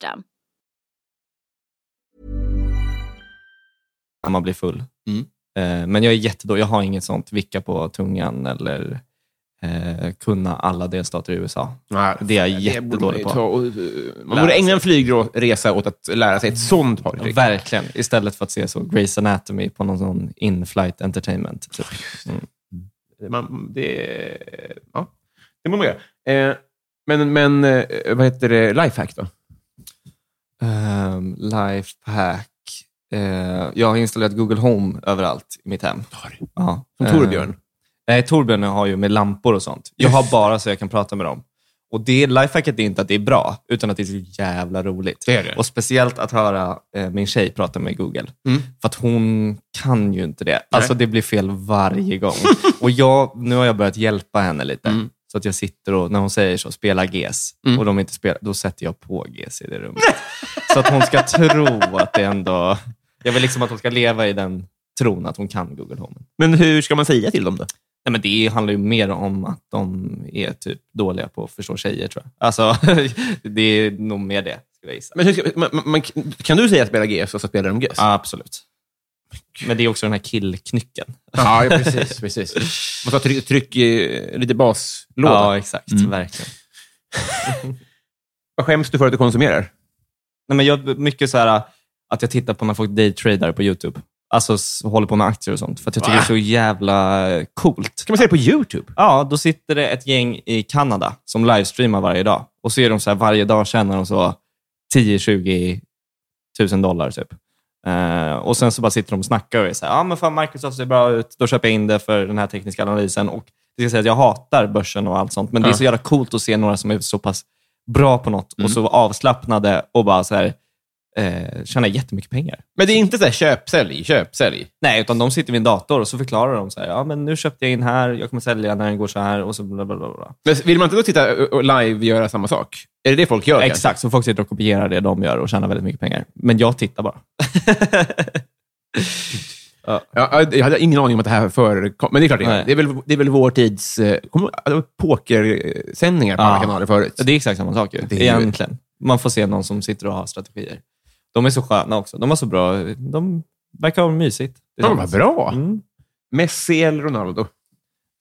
När man blir full. Mm. Eh, Men jag är jättedålig. Jag har inget sånt vicka på tungan eller eh, kunna alla delstater i USA. Nej, Det är jag jättedålig man på. ta och, eh, Man Lära borde ägna sig. en flygresa åt att lära sig ett sånt partytrick. Verkligen. Istället för att se så Grey's Anatomy på någon sån in-flight entertainment. Typ. Mm. Man, det, ja, det må man göra. Eh, men, men vad heter det? Lifehack då? Um, Lifehack. Eh, jag har installerat Google Home överallt i mitt hem. Ja. Som Torbjörn? Nej, Torbjörn har ju med lampor och sånt. Jag har bara så jag kan prata med dem. Och det Lifehacket är inte att det är bra, utan att det är så jävla roligt. Det det. Och speciellt att höra eh, min tjej prata med Google. Mm. För att hon kan ju inte det. Alltså det blir fel varje gång. och jag, nu har jag börjat hjälpa henne lite. Mm. Så att jag sitter och, när hon säger så, spela GES, Mm. och de inte spelar, då sätter jag på GES i det rummet. så att hon ska tro att det ändå... Jag vill liksom att hon ska leva i den tron att hon kan Google Home. Men hur ska man säga till dem då? Nej, men det handlar ju mer om att de är typ dåliga på att förstå tjejer, tror jag. Alltså, det är nog mer det, skulle jag gissa. Men hur man, man, kan du säga spela GS och så spelar de? Ja, absolut. Men det är också den här killknycken. Ja, precis. precis. Man ska tryck, tryck lite baslåda. Ja, exakt. Mm. Verkligen. Vad skäms du för att du konsumerar? Nej, men jag, mycket så här att jag tittar på när folk daytradar på YouTube. Alltså håller på med aktier och sånt. För att jag tycker Va? det är så jävla coolt. Kan man säga det på YouTube? Ja, då sitter det ett gäng i Kanada som livestreamar varje dag. Och så är de så här, varje dag tjänar de så 10-20 tusen dollar typ. Eh, och sen så bara sitter de och snackar och är så här, ja men fan Microsoft ser bra ut, då köper jag in det för den här tekniska analysen. Och det ska säga att jag hatar börsen och allt sånt, men det är Ja. så jävla coolt att se några som är så pass bra på något och så avslappnade och bara så här, eh, tjänar jättemycket pengar. Men det är inte så här köp, sälj, köp, sälj. Nej, utan de sitter vid en dator och så förklarar de så här, ja men nu köpte jag in här, jag kommer sälja när den går så här och så bla bla bla. Men vill man inte då titta och- live göra samma sak? Är det det folk gör? kanske? Exakt, så folk sitter och kopierar det de gör och tjänar väldigt mycket pengar. Men jag tittar bara. Ja, jag hade ingen aning om att det här förekom. Men det är klart det är. Det är väl, det är väl vår tids... eh, det var pokersändningar på Ja. alla kanaler förut. Det är exakt samma sak ju, Det är ju- egentligen. Man får se någon som sitter och har strategier. De är så sköna också. De var så bra. De verkar ha mysigt. Ja, vad bra. Mm. Messi eller Ronaldo?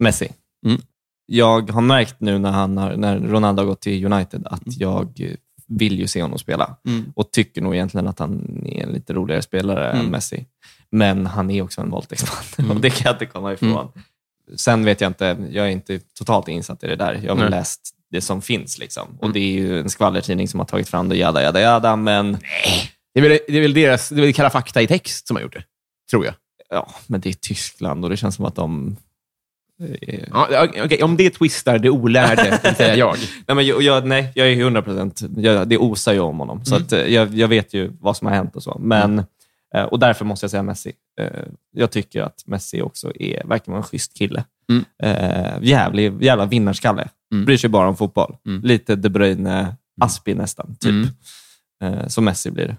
Messi. Mm. Jag har märkt nu när, han har, när Ronaldo har gått till United att Mm. jag vill ju se honom spela. Och tycker nog egentligen att han är en lite roligare spelare Mm. än Messi. Men han är också en våldtäktsman och det kan jag inte komma ifrån. Sen vet jag inte, jag är inte totalt insatt i det där. Jag har Nej. läst det som finns. Liksom. Och Det är ju en skvallertidning som har tagit fram det, jada, jada, jada. Men, Det är väl, det är väl deras det är väl Kalla fakta i text som har gjort det, tror jag. ja, men det är Tyskland och det känns som att de... eh, Ja, okej, om det twistar det olärde, säga jag. Nej, men jag, jag, nej, jag är 100 procent. Det osar ju om honom. Så att, eh, jag, jag vet ju vad som har hänt och så. Men, eh, och därför måste jag säga Messi. Eh, Jag tycker att Messi också är, verkar vara en schysst kille. Mm. Jävlig, jävla vinnarskalle. Mm. Bryr sig bara om fotboll. Mm. Lite De Bruyne, Aspi nästan. Typ. Mm. Eh, Så Messi blir det.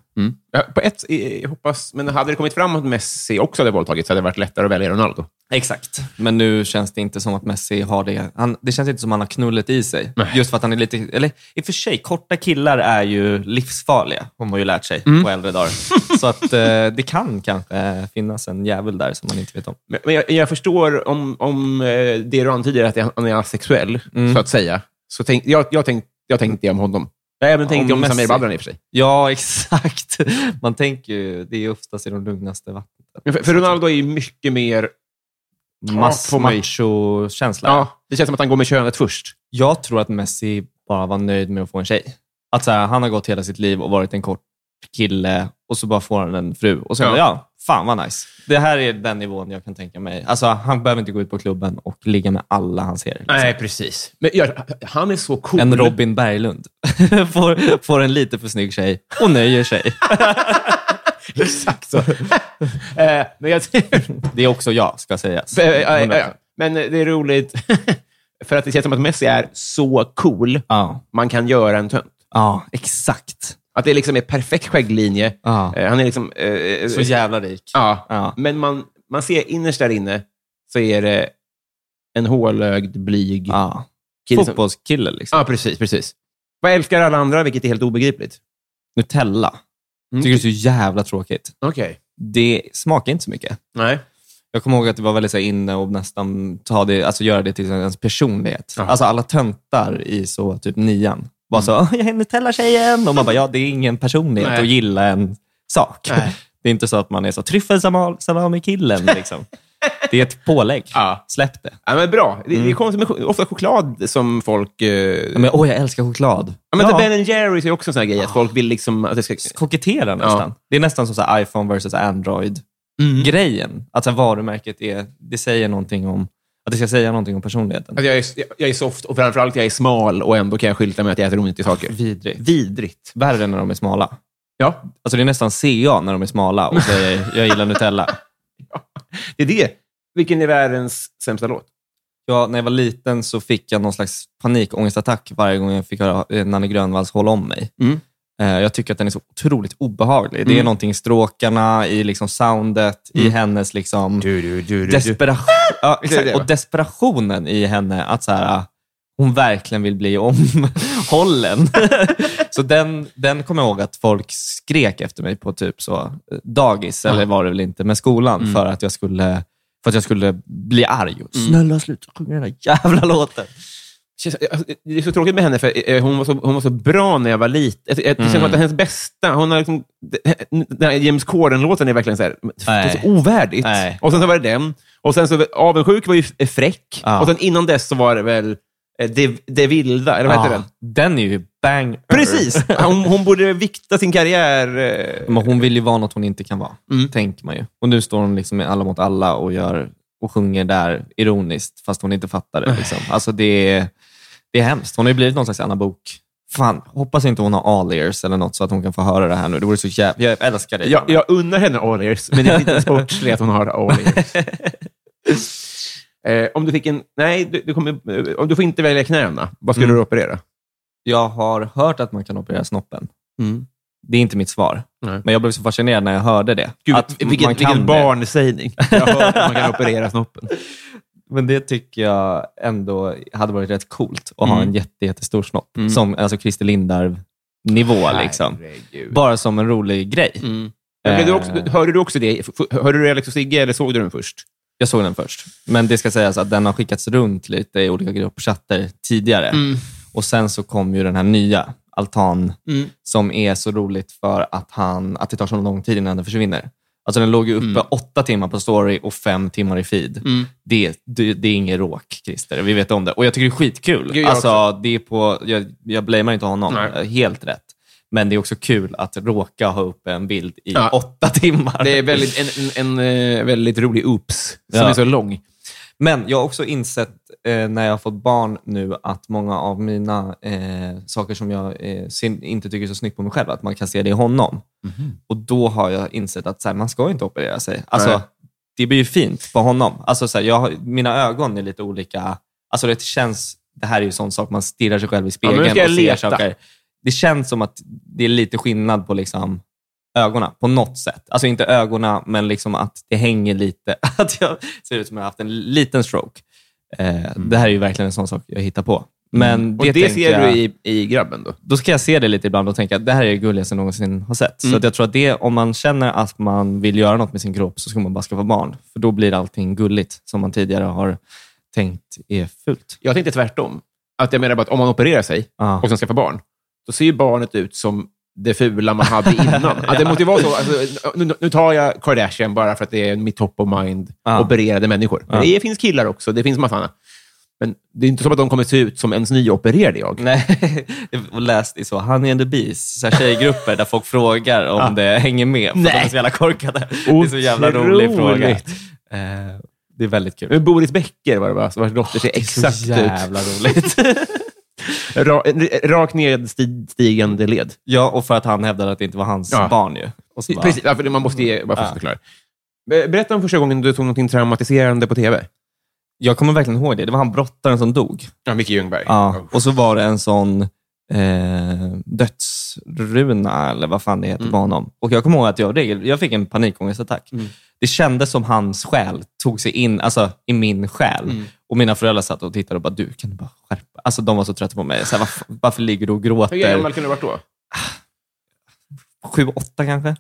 Ja, på ett, jag hoppas, men hade det kommit fram att Messi också hade våldtagits hade det varit lättare att välja Ronaldo. Exakt. Men nu känns det inte som att Messi har det. Han, det känns inte som att han har knullet i sig. Nej. Just för att han är lite... Eller i och för sig, korta killar är ju livsfarliga, har man ju lärt sig Mm. på äldre dagar. Så att eh, det kan kanske finnas en jävel där som man inte vet om. Men men jag, jag förstår om, om eh, det du antyder, att han är asexuell, Mm. så att säga. Så tänk, jag, jag, tänk, jag tänkte om honom. Har även tänkt Om Samir. Badran i och för sig. Ja, exakt. Man tänker ju, det är oftast i de lugnaste vattnet. Men För, för Ronaldo är ju mycket mer... Mass, macho-känsla. Ja, det känns som att han går med könet först. Jag tror att Messi bara var nöjd med att få en tjej. Att så här, han har gått hela sitt liv och varit en kort kille och så bara får han en fru. Och så Ja. ja. Fan vad nice. Det här är den nivån jag kan tänka mig. Alltså, han behöver inte gå ut på klubben och ligga med alla han ser. liksom. precis. Men ja, han är så cool. En Robin Berglund får, får en lite för snygg tjej och nöjer sig. Exakt så. Eh, men, jag, Det är också jag, ska sägas. Eh, ja. men det är roligt, för att det känns som att Messi är så cool, Ja, man kan göra en tönt. ja exakt. Att det liksom är perfekt skägglinje. Ja. Eh, han är liksom... eh, Så jävla rik. Ja, Ja. men man, man ser innerst där inne så är det en hålögd, blyg Ja. kille. som- Fotbollskille liksom. Ja, precis, precis. Vad älskar alla andra, vilket är helt obegripligt? Nutella. Mm. Tycker det är så jävla tråkigt. Okej. Det smakar inte så mycket. Nej. Jag kommer ihåg att det var väldigt så här, inne och nästan ta det, alltså göra det till ens personlighet. Ja. Alltså alla töntar i så typ nian var så, "Åh, jag är Nutella-tjejen. Och man bara, ja det är ingen personlighet Nej. att gilla en sak. Nej. Det är inte så att man är så tryffelsalami-killen. Liksom. Det är ett pålägg. Ja. Släpp det. Ja, men bra. Det, det är konstigt med ch- ofta choklad som folk... Eh... Ja, Men, åh, jag älskar choklad. Ja, men Ja. Ben Jerrys är också en sån här grej, att folk vill liksom... Att det ska... koketterar nästan. Det är nästan som så här iPhone versus Android-grejen. Att så här, varumärket är, det säger någonting om, att det ska säga någonting om personligheten. Att jag, är, jag är soft och framförallt jag är smal och ändå kan jag skylta med att jag äter onyttiga saker. Vidrigt. Vidrigt. Värre när de är smala. Ja, Alltså det är nästan CA när de är smala och säger jag gillar Nutella. det är det. Vilken är världens sämsta låt? Ja, när jag var liten så fick jag någon slags panikångestattack varje gång jag fick höra eh, Nanne Grönvalls Håll om mig. Mm. Eh, Jag tycker att den är så otroligt obehaglig. Det är Mm. någonting i stråkarna, i liksom soundet, i hennes liksom Du, du, du, desperation. Ja, exakt. Och desperationen i henne, att så här, hon verkligen vill bli omhållen. så den, den kommer jag ihåg att folk skrek efter mig på typ så dagis, eller var det väl inte, men skolan, Mm. för, att jag skulle, för att jag skulle bli arg. Och, Snälla sluta sjunga den där jävla låten. Alltså, Det är så tråkigt med henne, för eh, hon var så, hon var så bra när jag var liten. Det känns som att det är hennes bästa. Hon har liksom, den här James Corden-låten är verkligen så, här, det är så ovärdigt. Nej. Och sen så var det den. Och sen så Avundsjuk var ju f- fräck. Ja. Och sen innan dess så var det väl eh, Det, det vilda, eller vad heter den? Den är ju bang. Precis! Hon, hon borde vikta sin karriär. eh, Men hon vill ju vara något hon inte kan vara, Mm. tänker man ju. Och nu står hon liksom med alla mot alla och, gör, och sjunger där ironiskt, fast hon inte fattar det. Liksom. Alltså det, är, det är hemskt. Hon har ju blivit någon slags Anna Bok. Fan, hoppas inte hon har all-ears eller något så att hon kan få höra det här nu. Det vore så jävla... Jag älskar dig. Jag, jag unnar henne all ears, men det är lite sportsligt att hon har all ears. eh, om du fick en... Nej, du, du kommer, eh, om du får inte välja knäna, vad skulle Mm. du operera? jag har hört att man kan operera snoppen. Det är inte mitt svar. Nej. Men jag blev så fascinerad när jag hörde det. Gud, att vilken, man kan vilken barnsägning. Jag har hört att man kan operera snoppen. Men det tycker jag ändå hade varit rätt coolt att ha Mm. en jätte, jättestor snopp. Mm. Som alltså Christer Lindarw-nivå. Liksom. Herregud. Bara som en rolig grej. Mm. Men du också, Eh. hörde du också det? Hörde du Alex och Sigge eller såg du den först? Jag såg den först. Men det ska sägas att den har skickats runt lite i olika gruppchatter tidigare. Och sen så kom ju den här nya, Altan, Mm. som är så roligt för att, han, att det tar så lång tid innan den försvinner. Alltså den låg ju uppe Mm. åtta timmar på story och fem timmar i feed. Det, det, det är inget råk, Christer. Vi vet om det. Och jag tycker det är skitkul. Gud, jag alltså, det är på, jag, jag blamear inte honom. Nej. Helt rätt. Men det är också kul att råka ha upp en bild i Ja. åtta timmar. Det är väldigt, en, en, en eh, väldigt rolig oops, som Ja. är så lång. Men jag har också insett eh, när jag har fått barn nu att många av mina eh, saker som jag eh, ser, inte tycker är så snyggt på mig själv, att man kan se det i honom. Och då har jag insett att så här, man ska inte operera sig. Alltså, Nej. det blir ju fint på honom. Alltså, så här, jag, mina ögon är lite olika. Alltså, det känns, det här är ju sån sak, man stirrar sig själv i Ja, spegeln jag och ser leta. saker. Det känns som att det är lite skillnad på liksom, ögonen på något sätt. Alltså inte ögonen, men liksom att det hänger lite. Att jag ser ut som jag har haft en liten stroke. Eh, Det här är ju verkligen en sån sak jag hittar på. Men Och det, tänker ser jag, du i, i grabben då? Då ska jag se det lite ibland och tänka att det här är det gulligaste jag någonsin har sett. Mm. Så att jag tror att det, om man känner att man vill göra något med sin kropp så ska man bara skaffa barn. För då blir allting gulligt som man tidigare har tänkt är fult. Jag tänkte tvärtom. Att jag menar bara att om man opererar sig Ja. och sen skaffar barn, då ser ju barnet ut som det fula man hade innan. att det måste ju vara så. Alltså, nu, nu tar jag Kardashian bara för att det är mitt top of mind. Ja. Opererade människor. Men Ja. det finns killar också. Det finns massa. Men det är inte som att de kommer se ut som ens nyopererade jag. Nej, jag har läst i så Honey and the Bees, så här tjejgrupper där folk frågar om det hänger med. För att de är så jävla korkade. Det är så jävla rolig fråga. Otroligt. Eh, det är väldigt kul. Men Boris Becker var det va? Vars dotter ser Det är exakt så jävla roligt. Ra, rakt nedstigande led. ja, och för att han hävdade att det inte var hans Ja. barn ju. Bara, Precis, ja, för man måste ge... Bara Ja. förklara. Be- Berätta om första gången du tog något traumatiserande på tv. Jag kommer verkligen ihåg det. Det var han brottaren som dog. Ja, Micke Ljungberg. Ja. Och så var det en sån eh, dödsruna, eller vad fan det heter Mm. på honom. Och jag kommer ihåg att jag, jag fick en panikångestattack. Mm. Det kändes som hans själ tog sig in alltså, i min själ. Mm. Och mina föräldrar satt och tittade och bara, du kan du bara skärpa Alltså de var så trötta på mig. Så här, varför, varför ligger du och Hur gammal gråter? kunde du ha varit då? Sju, åtta kanske?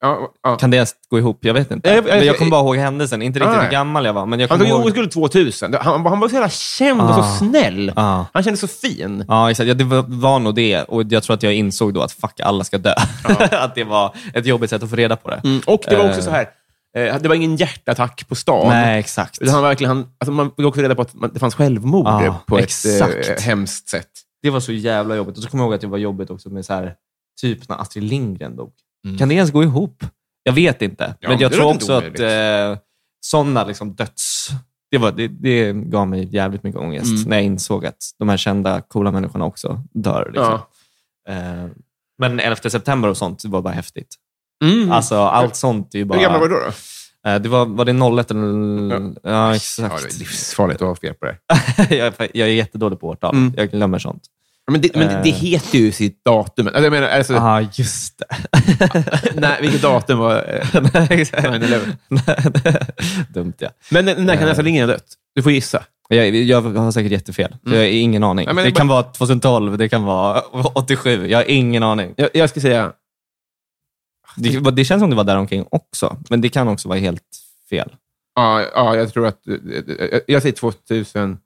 Ja, ja. Kan det ens gå ihop? Jag vet inte. Jag- jag- jag kommer bara ihåg händelsen. Inte riktigt Ah, hur gammal jag var. Men jag Han tog ihåg... OS-guld 2000. Han, han var så jävla känd och Ah. så snäll. Ja. Han kändes så fin. Ja, exakt. Ja, det var, var nog det. Och jag tror att jag insåg då att fuck, alla ska dö. att det var ett jobbigt sätt att få reda på det. Mm. Och det var också Eh. så här, det var ingen hjärtattack på stan. Nej, exakt. Utan han verkligen, han, alltså man fick också reda på att man, det fanns självmord Ja, på ett exakt. eh, hemskt sätt. Det var så jävla jobbigt. Och så kommer jag ihåg att det var jobbigt också med så här, typ när Astrid Lindgren dog. Mm. Kan det ens gå ihop? Jag vet inte. Ja, men jag tror också att eh, sådana liksom döds... Det, var, det, det gav mig jävligt mycket ångest Mm. när jag insåg att de här kända, coola människorna också dör. Liksom. Ja. Eh, men 11 september och sånt var bara häftigt. Mm. Alltså, allt sånt är ju bara... Hur gammal var du då? då? Eh, Det var, var det 01 eller... Ja, Ja, exakt. det är livsfarligt att ha fel på det. jag, är- jag är jättedålig på årtal. Mm. Jag glömmer sånt. Men det, men det, det Eh. heter ju sitt datum. Alltså, jag menar, alltså, Ja, ah, just det. nej, vilket datum var... Eh, Nej, exakt. 9/11. Dumt, ja. men när kan Astrid Lindgren ha dött? Du får gissa. Jag, jag har säkert jättefel. Jag har ingen aning. Ja, men det bara- kan vara 2012, det kan vara 87. Jag har ingen aning. Jag, jag ska säga... Det, det känns som det var där omkring också, men det kan också vara helt fel. Ja, ja jag tror att... eh, eh, Jag säger 2000...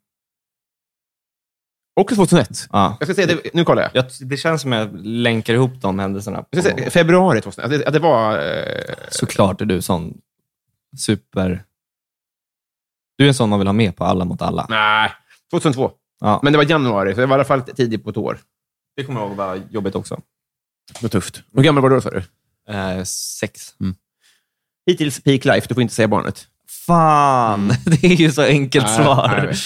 Också 2001. Ja. Jag ska säga, det, nu kollar jag. Jag, det känns som jag länkar ihop de händelserna. jag ska säga februari 2001. Att det, att det var... Eh, Såklart är du sån super... Du är en sån man vill ha med på Alla mot alla. nej, 2002. Ja. Men det var januari, så det var i alla fall tidigt på ett år. Det kommer jag ihåg var jobbigt också. Det var tufft. Hur gammal var du då, sa du? Eh, sex. Hittills peak life. Du får inte säga barnet. Fan, det är ju så enkelt Nej, svar. nej,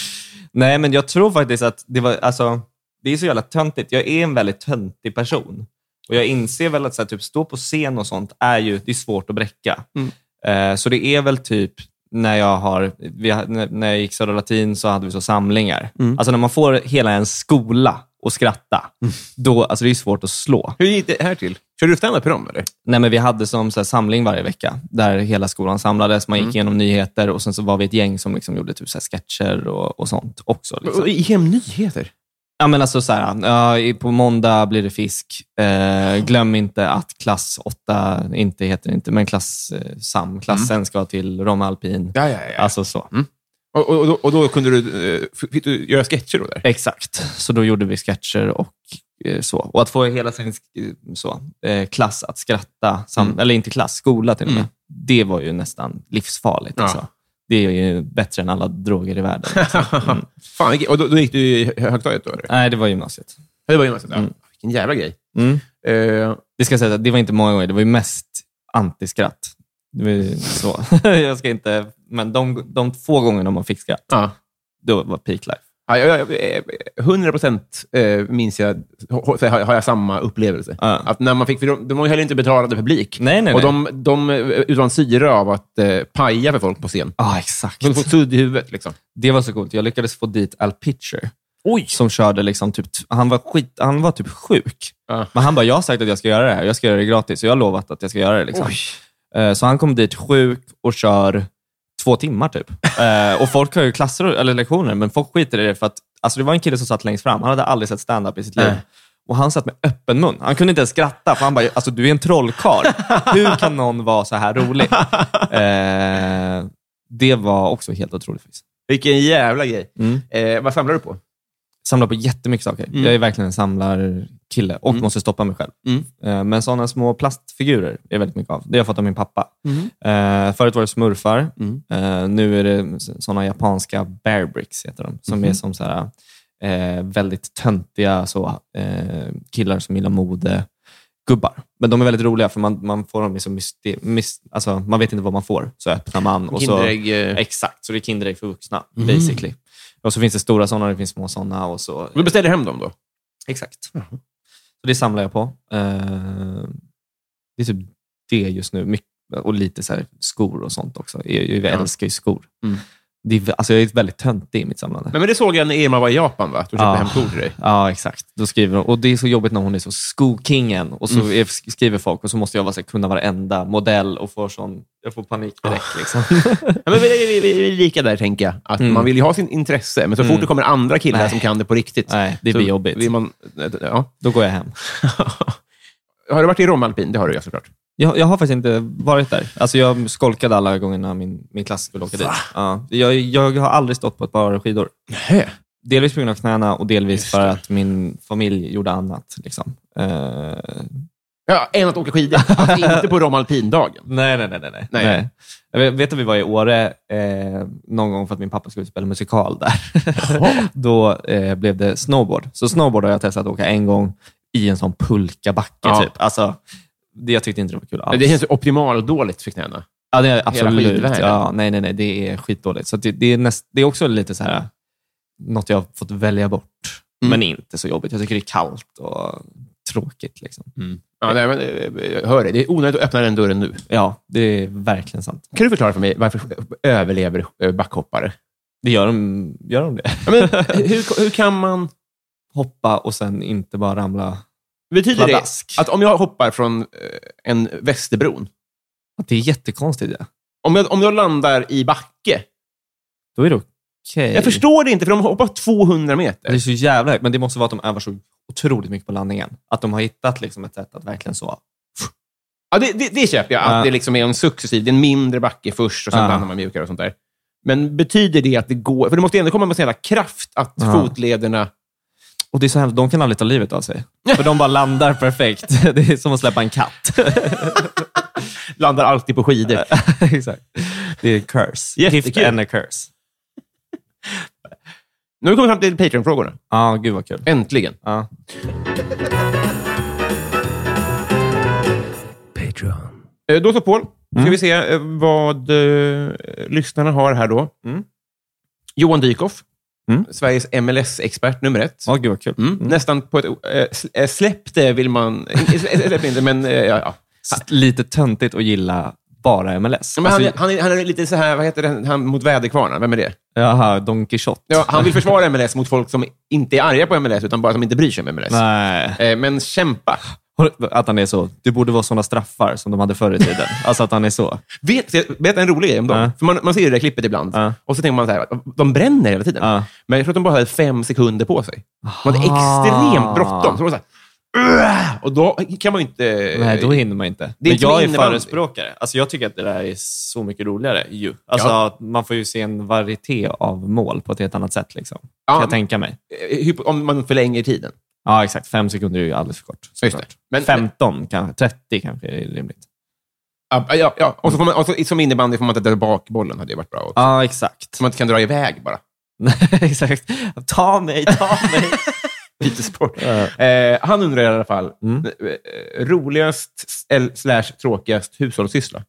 Nej, men jag tror faktiskt att det var, alltså, det är så jävla töntigt. Jag är en väldigt töntig person. Och jag inser väl att så här, typ, stå på scen och sånt är ju det är svårt att bräcka. Mm. Eh, så det är väl typ när jag har, vi, när jag gick Södra Latin så hade vi så samlingar. Mm. Alltså när man får hela en skola att skratta, då, alltså det är svårt att slå. Hur gick det här till? Körde du stand-up på dem, eller? Nej, men vi hade som så här, samling varje vecka, där hela skolan samlades. Man gick Mm. igenom nyheter och sen så var vi ett gäng som liksom gjorde typ så här sketcher och, och sånt också. Liksom. Och Genom nyheter? Ja, men alltså så här, ja, i- på måndag blir det fisk. Eh, glöm inte att klass 8, inte heter det inte, men klass eh, SAM, klassen ska till Romme Alpin. Mm. Ja, ja, ja. Alltså så. Och, och, och, då, och då kunde du, eh, fick du göra sketcher då? Där? Exakt. Så då gjorde vi sketcher och så. Och att få hela sin sk- så, eh, klass att skratta, Mm. eller inte klass, skola till och med. Mm. Det var ju nästan livsfarligt. Ja. Alltså. Det är ju bättre än alla droger i världen. Liksom. Mm. Fan, och då, då gick du i högstadiet då? Eller? Nej, det var gymnasiet. Det var gymnasiet? Ja. Mm. Vilken jävla grej. Eh, Det ska säga, att det var inte många gånger. Det var ju mest antiskratt. Det var så. jag ska inte, men de, de få gångerna man fick skratt, ja. då var peak life. Ja, jag, jag, eh, 100 procent eh, minns jag, har, jag samma upplevelse. Ja. Att när man fick, för de, de var ju heller inte betalade publik. Nej, nej, och de, de utvann syre av att eh, paja för folk på scen. Ja, exakt. De får sudd i huvudet. Liksom. Det var så coolt. Jag lyckades få dit Al Pitcher. Oj! som körde liksom typ, han var, skit, han var typ sjuk. Ja. Men han bara, jag har sagt att jag ska göra det här. Jag ska göra det gratis. Så jag har lovat att jag ska göra det. Liksom. Eh, Så han kom dit sjuk och kör två timmar typ. Eh, och folk har ju klasser eller lektioner, men folk skiter i det för att alltså det var en kille som satt längst fram. Han hade aldrig sett stand-up i sitt liv. Nej. Och han satt med öppen mun. Han kunde inte ens skratta, för han bara, alltså du är en trollkarl. Hur kan någon vara så här rolig? Eh, det var också helt otroligt. Vilken jävla grej. Mm. Eh, vad samlar du på? Samlar på jättemycket saker. Mm. Jag är verkligen en samlarkille och Mm. måste stoppa mig själv. Mm. Eh, Men sådana små plastfigurer är väldigt mycket av. Det har jag fått av min pappa. Mm. Eh, förut var det smurfar. Mm. Eh, nu är det sådana japanska bear bricks, heter de, som Mhm. är som så här, väldigt töntiga så, killar som gillar mode. Gubbar. Men de är väldigt roliga, för man, man får dem i så myster, mis, alltså, man vet inte vad man får. Så öppnar man. Och så, Kinderägg. exakt, så det är Kinderägg för vuxna, Mm. basically. Och så finns det stora sådana, det finns små sådana. Och så, Du beställer hem dem då? Exakt. Så det samlar jag på. Eh, det är typ det just nu. Mycket, och lite så skor och sånt också. Jag, jag Ja. älskar ju skor. Mm. Det är, alltså jag är väldigt töntig i mitt samlande. Men, men det såg jag när Irma var i Japan, va? Att du köpte Ja. hem skor till dig. Ja, exakt. Då skriver de, och Det är så jobbigt när hon är så skokingen och så Mm. skriver folk och så måste jag vara så här, kunna varenda modell och får sån, jag får panik direkt. Ah. Liksom. Ja, men vi, vi, vi, vi är lika där, tänker jag. Att Mm. Man vill ju ha sin intresse, men så fort Mm. det kommer andra killar Nej. som kan det på riktigt, Nej, det blir jobbigt. Man, ja. Då går jag hem. har du varit i Romalpin? Det har du ju såklart. Jag, jag har faktiskt inte varit där. Alltså jag skolkade alla gångerna min, min klass skulle åka dit. Ja. Jag, jag har aldrig stått på ett par skidor. Delvis på grund av knäna och delvis Just för det. att min familj gjorde annat. Liksom. Eh, Ja, än att åka skidor. Alltså, inte på Romalpindagen. nej, nej, nej. nej, nej. Nej. nej. Jag vet, vet att vi var i Åre eh, någon gång för att min pappa skulle spela musikal där. Då eh, blev det snowboard. Så snowboard har jag testat att åka en gång i en sån pulkabacke. Ja. Typ. Alltså, det, jag tyckte inte det var kul alls. Det känns optimalt dåligt för knäna. Ja, det är absolut. Ja, nej, nej, nej. Det är skitdåligt. Så det, det, är näst, det är också lite så här, något jag har fått välja bort. Mm. Men inte så jobbigt. Jag tycker det är kallt och tråkigt. Liksom. Ja, nej, men, eh, hör det. Det är onödigt att öppna den dörren nu. Ja, det är verkligen sant. Kan du förklara för mig varför överlever eh, backhoppare? Det gör de, gör de det? Ja, men, hur, hur kan man... Hoppa och sen inte bara ramla. Betyder det Pladask. att om jag hoppar från eh, en Västerbron, Att det är jättekonstigt. Ja. om jag, om jag landar i backe, Då är det okej. jag förstår det inte, för de hoppar 200 Det är meter. så jävla högt, men det måste vara att de övar så otroligt mycket på landningen. Att de har hittat liksom ett sätt att verkligen så. Ja, det, det, det köper jag, att Ja. det liksom är en successiv, det är en mindre backe först och sen Ja. landar man mjukare och sånt där. Men betyder det att det går... För det måste ändå komma med sån jävla kraft att Ja. fotlederna... Och det är så hemskt, de kan aldrig ta livet av sig. För de bara landar perfekt. Det är som att släppa en katt. landar alltid på skidor. Exakt. Det är curse. Jättekul. Gift and a curse. Nu har vi kommit fram till Patreon-frågorna. Ja, gud vad kul. Äntligen. Ja. Eh, Då så, Paul. Ska Mm. vi se eh, vad eh, lyssnarna har här då. Mm. Johan Dykhoff, Mm. Sveriges MLS-expert nummer ett. Ja, gud vad kul. Mm. Nästan på ett... Uh, släpp det vill man... släpp inte, men... eh, ja, Lite töntigt att gilla bara MLS. Men han, Alltså, är- han, är, han är lite så här, vad heter det, han mot väderkvarnar? Vem är det? Jaha, Don Quijote. Ja, han vill försvara MLS mot folk som inte är arga på MLS, utan bara som inte bryr sig om MLS. Nej. Men kämpa. Att han är så. Det borde vara sådana straffar som de hade förr i tiden. Alltså att han är så. Vet, berätta en rolig grej om dem? Ja. För man, man ser ju det där klippet ibland, Ja. och så tänker man så här, de bränner hela tiden. Ja. Men jag tror att de bara hade fem sekunder på sig. De hade Aha. extremt bråttom. Så de var så här, "Ugh!" och då kan man ju inte... Nej, då hinner man inte. Det är Men inte jag är förespråkare. Alltså jag tycker att det där är så mycket roligare. Ju. Alltså, Ja. Man får ju se en varieté av mål på ett helt annat sätt. Liksom. Ja. Kan jag tänka mig. Eh, hypo- Om man förlänger tiden. Ja, exakt. Fem sekunder är ju alldeles för kort. Just det. Men- 15, kanske. 30 kanske är rimligt. Ja, ja, ja. Och, så får man, och så, som innebandy får man inte dra bak bollen. hade ju varit bra. också. Ja, exakt. Så man inte kan dra iväg bara. exakt. Ta mig, ta mig. Lite sport. Ja. Eh, han undrar i alla fall, Mm. eh, roligast eller slash tråkigast hushållssyssla?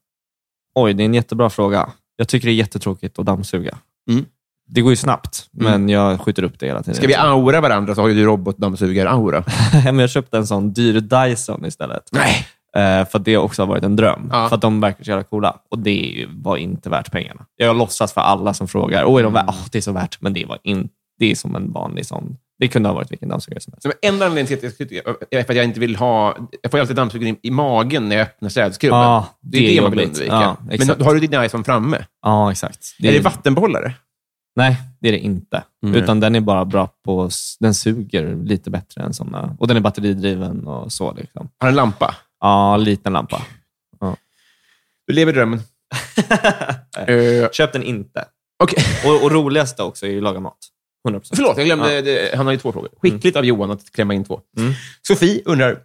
Oj, det är en jättebra fråga. Jag tycker det är jättetråkigt att dammsuga. Mm. Det går ju snabbt, men jag skjuter upp det hela tiden. Ska vi aura varandra så har ju du robotdammsugar-aura. Men jag köpte en sån dyr Dyson istället. Nej. Eh, för att det också har varit en dröm. Ja. För att de verkar så jävla coola. Och det är var inte värt pengarna. Jag har låtsats för alla som frågar. Åh, är de värt? Mm. Åh, det är så värt. Men det var in, det är som en vanlig sån. Det kunde ha varit vilken dammsugare som helst. Så enda anledningen till att jag, är för att jag inte vill ha... Jag får ju alltid dammsugaren i, i magen när jag öppnar städskrubben. Ja, det är det det, är man vill undvika. Ja, Men har du din iPhone framme? Ja, exakt. är det vattenbollare? Nej, det är det inte. Mm. Utan den är bara bra på... Den suger lite bättre än såna. Och den är batteridriven och så. Liksom. Har en lampa? Ja, liten lampa. Du lever drömmen. Eh, Köp den inte. Okej. Och, och roligaste också är ju laga mat. 100%. Förlåt, jag glömde. det- Han har ju två frågor. Skickligt av Johan att klämma in två. Mm. Sofie undrar,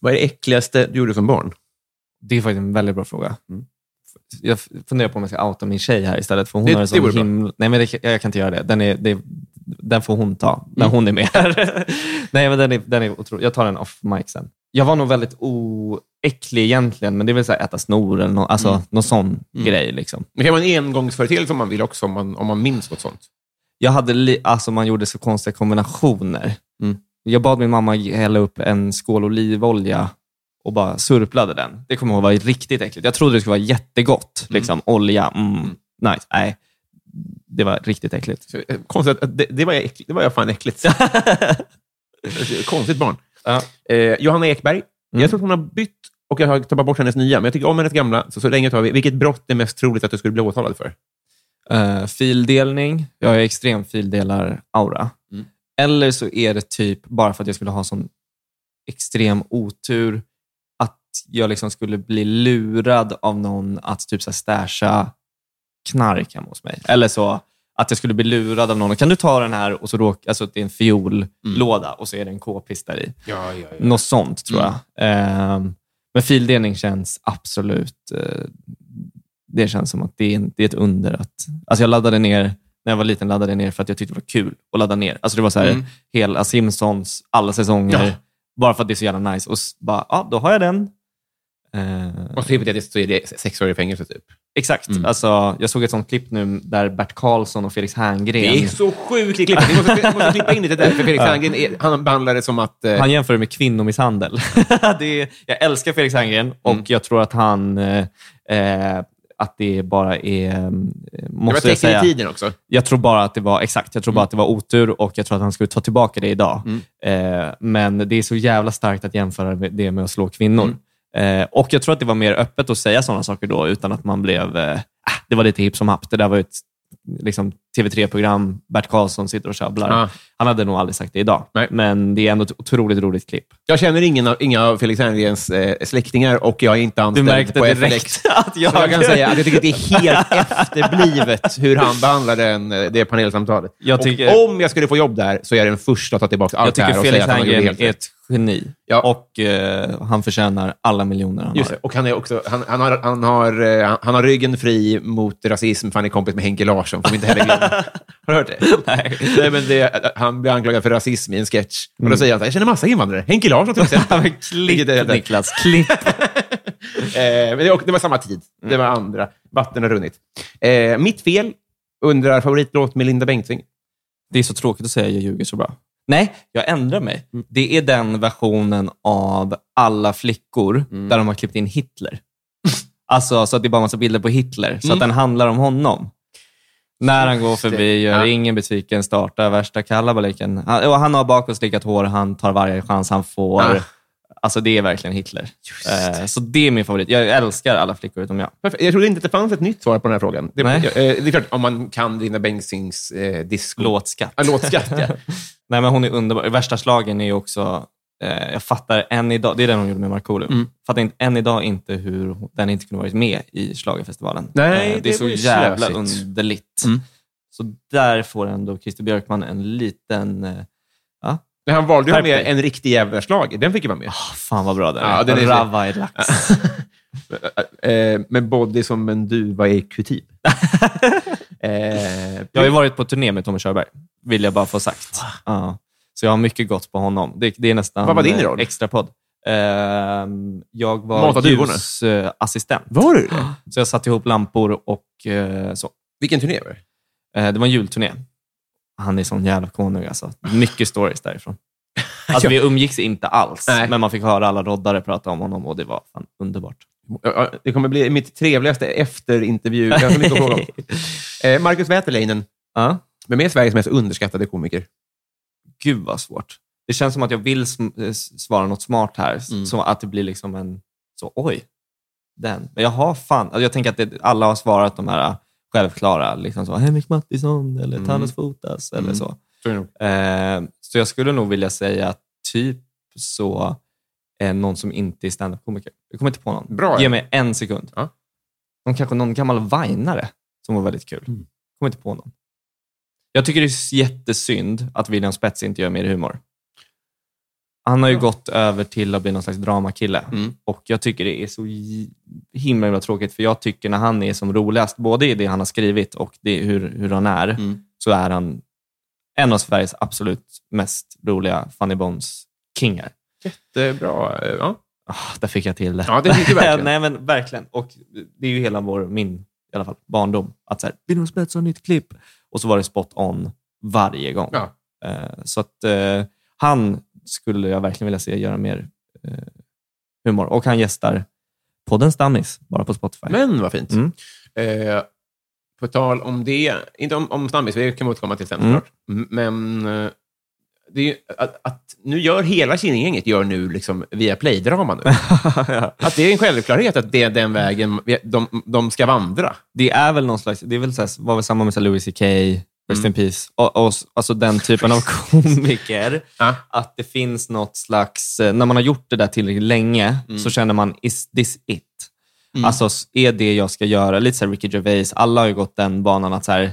vad är det äckligaste du gjorde som barn? Det är faktiskt en väldigt bra fråga. Jag funderar på om jag ska outa min tjej här istället. För hon Det- har det vore himla... Nej, men det, jag kan inte göra det. Den, är, det, den får hon ta när Mm. hon är med. Nej, men den är, den är otrolig. Jag tar den off mic sen. Jag var nog väldigt oäcklig egentligen, men det är väl så här äta snor eller nå, alltså, Mm. någon sån Mm. grej. Liksom. Det kan vara en engångsföreteelse om man vill också, om man, om man minns något sånt. Jag hade li, alltså man gjorde så konstiga kombinationer. Mm. Jag bad min mamma hälla upp en skål olivolja och bara surplade den. Det kommer jag ihåg var riktigt äckligt. Jag trodde det skulle vara jättegott. Liksom, Olja, mm, nice. Nej, det var riktigt äckligt. Så, eh, Konstigt, att det, det, var äckligt. det var fan äckligt. Konstigt barn. Ja. Eh, Johanna Ekberg. Mm. Jag tror att hon har bytt och jag har tagit bort hennes nya, men jag tycker om hennes gamla. Så, så länge tar vi. Vilket brott är mest troligt att du skulle bli åtalad för? Uh, fildelning. Jag har extrem fildelar-aura. Mm. Eller så är det typ bara för att jag skulle ha sån extrem otur att jag liksom skulle bli lurad av någon att typ så stasha knark hemma hos mig. Eller så att jag skulle bli lurad av någon. Kan du ta den här? Och så råk, alltså det är en fiollåda och så är det en k-pist där i. Ja, ja, ja. Något sånt tror jag. Ehm, men fildelning känns absolut... eh, det känns som att det är, det är ett under. Att, alltså jag laddade ner, när jag var liten laddade jag ner för att jag tyckte det var kul att ladda ner. Alltså det var så här, Mm. hela Simpsons, alla säsonger. Ja. Bara för att det är så jävla nice. Och bara, ja, då har jag den. Eh, Och så hypotetiskt så är det sex år i fängelse, typ. exakt. Mm. Alltså, jag såg ett sånt klipp nu där Bert Karlsson och Felix Herngren Det är så sjukt i klippet. Vi måste, vi måste klippa in lite där, för Felix Ja. Herngren är- han behandlar det som att... Eh, Han jämför det med kvinnomisshandel. det är, jag älskar Felix Herngren och Mm. jag tror att han... Eh, eh, att det bara är... eh, det var Måste jag tecken säga. i tiden också. Jag tror bara att det var exakt. Jag tror bara att det var otur och jag tror att han skulle ta tillbaka det idag. Mm. Eh, men det är så jävla starkt att jämföra det med att slå kvinnor. Eh, och jag tror att det var mer öppet att säga sådana saker då utan att man blev... Eh, ah, det var lite hipp som happ. Det där var ett liksom, TV3-program. Bert Karlsson sitter och tjabblar. Ja. Han hade nog aldrig sagt det idag. Nej. Men det är ändå ett otroligt roligt klipp. Jag känner ingen av, inga av Felix Herngrens eh, släktingar och jag är inte Du anställd märkte på direkt FLX. att jag... Så jag kan säga att jag tycker att det är helt efterblivet hur han behandlade den, eh, det panelsamtalet. Tycker- om jag skulle få jobb där så är jag den första att ta tillbaka allt jag det här och Felix säga att han gjorde helt är rätt. ett geni. Ja. Och eh, han förtjänar alla miljoner han Just har. det. Och han, är också, han, han, har, han, har, eh, han- har ryggen fri mot rasism för han är kompis med Henke Larsson. Får vi inte heller glömma. Har du hört det? Nej. Nej, men det, han blir anklagad för rasism i en sketch. Och då Mm. säger han så här, jag känner massa invandrare. Henke Larsson till exempel. Klipp, Niklas. Klipp. Eh, men det, var- det var samma tid. Det var andra. Vatten har runnit. Eh, mitt fel, undrar favoritlåt med Linda Bengtzing. Det är så tråkigt att säga jag ljuger så bra. Nej, jag ändrar mig. Det är den versionen av alla flickor där de har klippt in Hitler. Alltså, så att det är bara massa bilder på Hitler. Så Mm. att den handlar om honom. När han går förbi, gör Ja. ingen besviken, startar värsta kalabaliken. Han, och han har bakåtslickat hår, han tar varje chans han får. Ja. Alltså det är verkligen Hitler. Eh, så det är min favorit. Jag älskar alla flickor utom jag. Perfekt. Jag trodde inte att det fanns ett nytt svar på den här frågan. Det, eh, det är klart, om man kan Linda Bengtzings eh, disco. Låtskatt. Ja, låtskatt, ja. Nej, men hon är underbar. Värsta slagen är ju också... Eh, jag fattar än idag, det är den hon gjorde med Markoolio. Mm. fattar inte, än idag inte hur den inte kunde varit med i Schlagerfestivalen. Nej, Eh, det, det är så jävla slösigt. underligt. Mm. Så där får ändå Christer Björkman en liten... Eh, ja, Men han valde ju med en riktig jävla slag. Den fick ju vara med. ah, fan vad bra den Ja, är. den är så- Rava i lax. eh, med body som en duva i kutyp. eh, Jag har ju varit på turné med Tommy Körberg, vill jag bara få sagt. Ja. Så jag har mycket gott på honom. Det, det är nästan Vad var din eh, roll? extra podd. Ehm, jag var duvorna? ljusassistent. var du det? Så jag satte ihop lampor och eh, så. Vilken turné var det? Eh, det var en julturné. Han är sån jävla konung alltså. Mycket stories därifrån. Alltså, vi umgicks inte alls, Nej. men man fick höra alla roddare prata om honom och det var fan underbart. Det kommer bli mitt trevligaste efterintervju. Jag har mycket att fråga om. Eh, Marcus Wäterleinen. Ja. Vem är Sveriges mest underskattade komiker? Gud vad svårt. Det känns som att jag vill eh, svara något smart här, Mm. så att det blir liksom en... Så, oj, den. Men jag har fan... Alltså jag tänker att det, alla har svarat de här självklara, liksom så, Henrik Mattisson eller Mm. Thanos Fotas eller Mm. så. Eh, så jag skulle nog vilja säga typ så eh, någon som inte är standup-komiker. Jag kommer inte på någon. Bra, Ge ja. mig en sekund. Ja. Någon, kanske någon gammal vainare som var väldigt kul. Mm. Kommer inte på någon. Jag tycker det är jättesynd att William Spets inte gör mer humor. Han har ju gått över till att bli någon slags dramakille Mm. och jag tycker det är så himla, himla tråkigt för jag tycker när han är som roligast, både i det han har skrivit och det, hur, hur han är, Mm. så är han en av Sveriges absolut mest roliga Funny Bones-kingar. Jättebra. eh, Ja. Ah, där fick jag till det. Ja, det fick du verkligen. Nej, men verkligen. Och det är ju hela vår, min i alla fall, barndom. Att så här, William Spets har nytt klipp. Och så var det spot on varje gång. Ja. Eh, så att eh, han skulle jag verkligen vilja se göra mer eh, humor. Och han gästar podden Stammis, bara på Spotify. Men vad fint. Mm. Eh, på tal om det, inte om, om Stammis, det kan vi återkomma till sen Mm. Men eh, ju att, att nu gör hela Killinggänget gör nu liksom via Play-drama nu. ja. Att det är en självklarhet att det är den vägen de, de ska vandra. Det är väl någon slags, det är väl så här, var väl samma med så Louis CK, Rest Mm. in Peace, och, och, alltså den typen av komiker. Ja. Att det finns något slags, eh, när man har gjort det där tillräckligt länge, Mm. så känner man, is this it? Mm. Alltså, är det jag ska göra? Lite så här Ricky Gervais, alla har ju gått den banan att så här,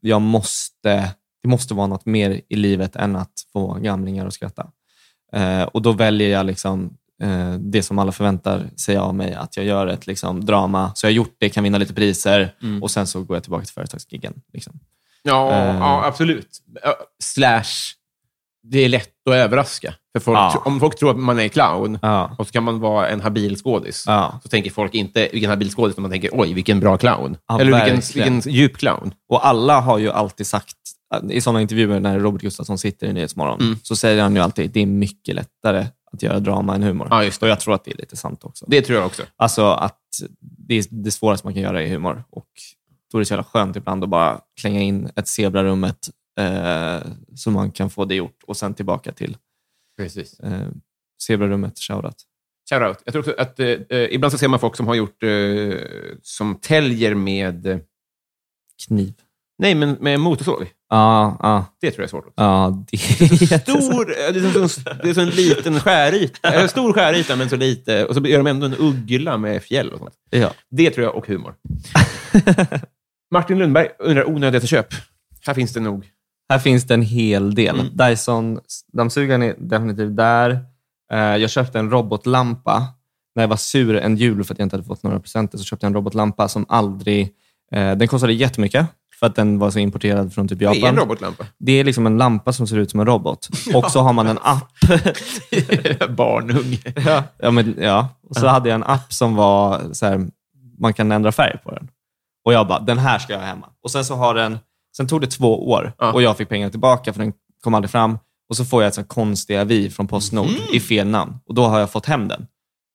jag måste, det måste vara något mer i livet än att få gamlingar att skratta. Eh, och då väljer jag liksom eh, det som alla förväntar sig av mig, att jag gör ett liksom, drama. Så jag har gjort det, kan vinna lite priser Mm. och sen så går jag tillbaka till företagsgiggen. Liksom. Ja, Eh. ja, absolut. Ja, Slash, det är lätt att överraska. För folk, Ja. Om folk tror att man är clown Ja. och så kan man vara en habil skådis, Ja. så tänker folk inte vilken habil skådis, utan man tänker oj, vilken bra clown. Eller vilken, vilken djup clown. Och alla har ju alltid sagt, i sådana intervjuer när Robert Gustafsson sitter i Nyhetsmorgon, Mm. så säger han ju alltid det är mycket lättare att göra drama än humor. Ja. Och jag tror att det är lite sant också. Det tror jag också. Alltså att det är det svåraste man kan göra är humor. Och då är det så jävla skönt ibland att bara klänga in ett zebrarummet eh, så man kan få det gjort och sen tillbaka till Precis. eh, zebrarummet, shoutout. Shoutout. Jag tror också att eh, eh, ibland så ser man folk som har gjort, eh, som täljer med, eh, Kniv. nej, men med motorsåg. Ja, ja, Det tror jag är svårt. ja. Det är. Stor, eh, det, är så, det är så en liten skäryta. Eller stor skäryta, men så lite. Och så gör de ändå en uggla med fjäll och sånt. Ja. Det tror jag, och humor. Martin Lundberg undrar onödigaste köp. Här finns det nog. Här finns det en hel del. Mm. Dyson-dammsugaren är definitivt där. Eh, jag köpte en robotlampa. När jag var sur en jul för att jag inte hade fått några presenter så köpte jag en robotlampa som aldrig... Eh, den kostade jättemycket för att den var så importerad från typ Det är en Japan. robotlampa. Det är liksom en lampa som ser ut som en robot. Och så har man en app. Barnunge. ja, ja, men, ja. Och så hade jag en app som var så här, man kan ändra färg på den. Och jag bara, den här ska jag ha hemma. Och sen så har den, sen tog det två år Ja. och jag fick pengar tillbaka för den kom aldrig fram. Och så får jag ett sånt konstigt avi från Postnord i fel namn. Och då har jag fått hem den.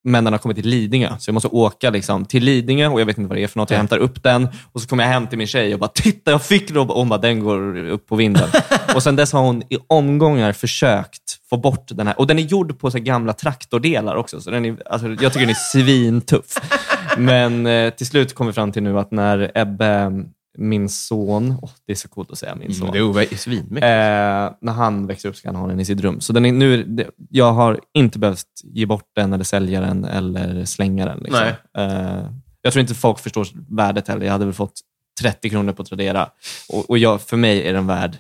Men den har kommit till Lidingö, så jag måste åka liksom till Lidingö och jag vet inte vad det är för något. Jag hämtar upp den och så kommer jag hem till min tjej och bara “Titta, jag fick robot!” och hon bara “Den går upp på vinden”. och sen dess har hon i omgångar försökt få bort den här. Och den är gjord på så gamla traktordelar också, så den är, alltså, jag tycker den är svintuff. Men eh, till slut kom vi fram till nu att när Ebbe, min son, åh, det är så coolt att säga min son. Mm, det är svinmäktigt. Eh, när han växer upp ska han ha den i sitt rum. Så den är nu, det- jag har inte behövt ge bort den, eller sälja den eller slänga den. Liksom. Eh, jag tror inte folk förstår värdet heller. Jag hade väl fått 30 kronor på Tradera. Och, och jag, för mig är den värd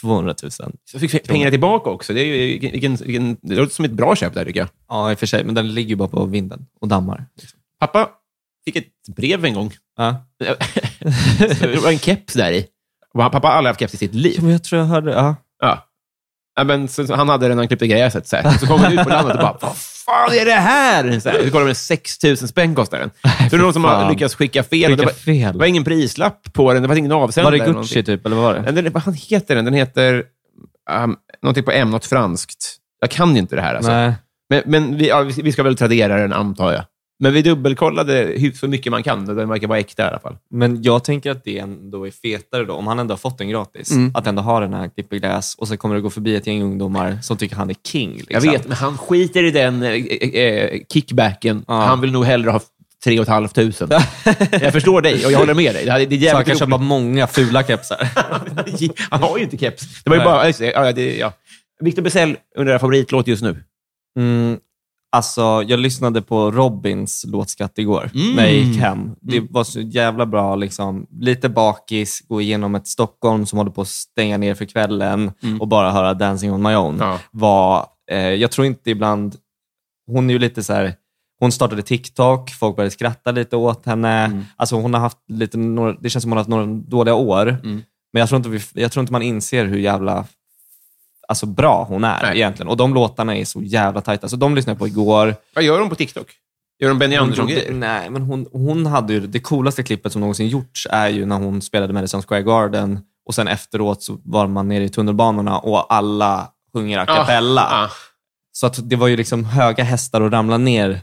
200 000. Jag fick pengarna tillbaka också. Det, är ju, vilken, vilken, det låter som ett bra köp där, tycker jag. Ja, i och för sig. Men den ligger ju bara på vinden och dammar. Liksom. Pappa fick ett brev en gång. Ja. det var en keps där i. Och han- Pappa har aldrig haft keps i sitt liv. Ja, men jag tror jag hörde... Ja. Ja. Ja, men, så, så han hade den när han klippte gräset. Så, här. så kom han ut på landet och bara, vad fan är det här? Så, här. så kollar man, 6 000 spänn kostar den. Så det är någon som har lyckats skicka fel. och det, Skicka var, fel. det var ingen prislapp på den. Det var ingen Var avsändare. det eller Gucci typ, eller vad var det? Den, vad heter den? Den heter um, någonting på M, något franskt. Jag kan ju inte det här. Alltså. Nej. Men, men vi, ja, vi ska väl tradera den, antar jag. Men vi dubbelkollade hur så mycket man kan. Den verkar vara äkta i alla fall. Men jag tänker att det ändå är fetare då, om han ändå har fått den gratis, Mm. att ändå ha den här Clipper Glass och så kommer det gå förbi ett gäng ungdomar som tycker han är king. Liksom. Jag vet, men han skiter i den eh, eh, kickbacken. Ja. Han vill nog hellre ha 3 500. jag förstår dig och jag håller med dig. Det, är Så han jävligt kan köpa många fula kepsar. Han har ju inte keps. Det var ju bara... Ja, det, ja. Victor Bessell undrar favoritlåt just nu. Mm, alltså, jag lyssnade på Robins låtskatt igår Mm. när jag gick hem. Det var så jävla bra. Liksom. Lite bakis, gå igenom ett Stockholm som håller på att stänga ner för kvällen och bara höra Dancing on my own. Ja. Var, eh, jag tror inte ibland... Hon är ju lite så här... Hon startade TikTok, folk började skratta lite åt henne. Alltså hon har haft lite, några, det känns som hon har haft några dåliga år. Mm. Men jag tror, inte vi, jag tror inte man inser hur jävla alltså, bra hon är Nej. egentligen. Och de låtarna är så jävla tajta. Så de lyssnade jag på igår. Vad gör de på TikTok? Gör de Benny Hon Andersson-grejer? Nej, men hon, hon hade ju, det coolaste klippet som någonsin gjorts är ju när hon spelade Madison Square Garden och sen efteråt så var man nere i tunnelbanorna och alla sjunger a cappella. Ah, ah. Så att det var ju liksom höga hästar att ramla ner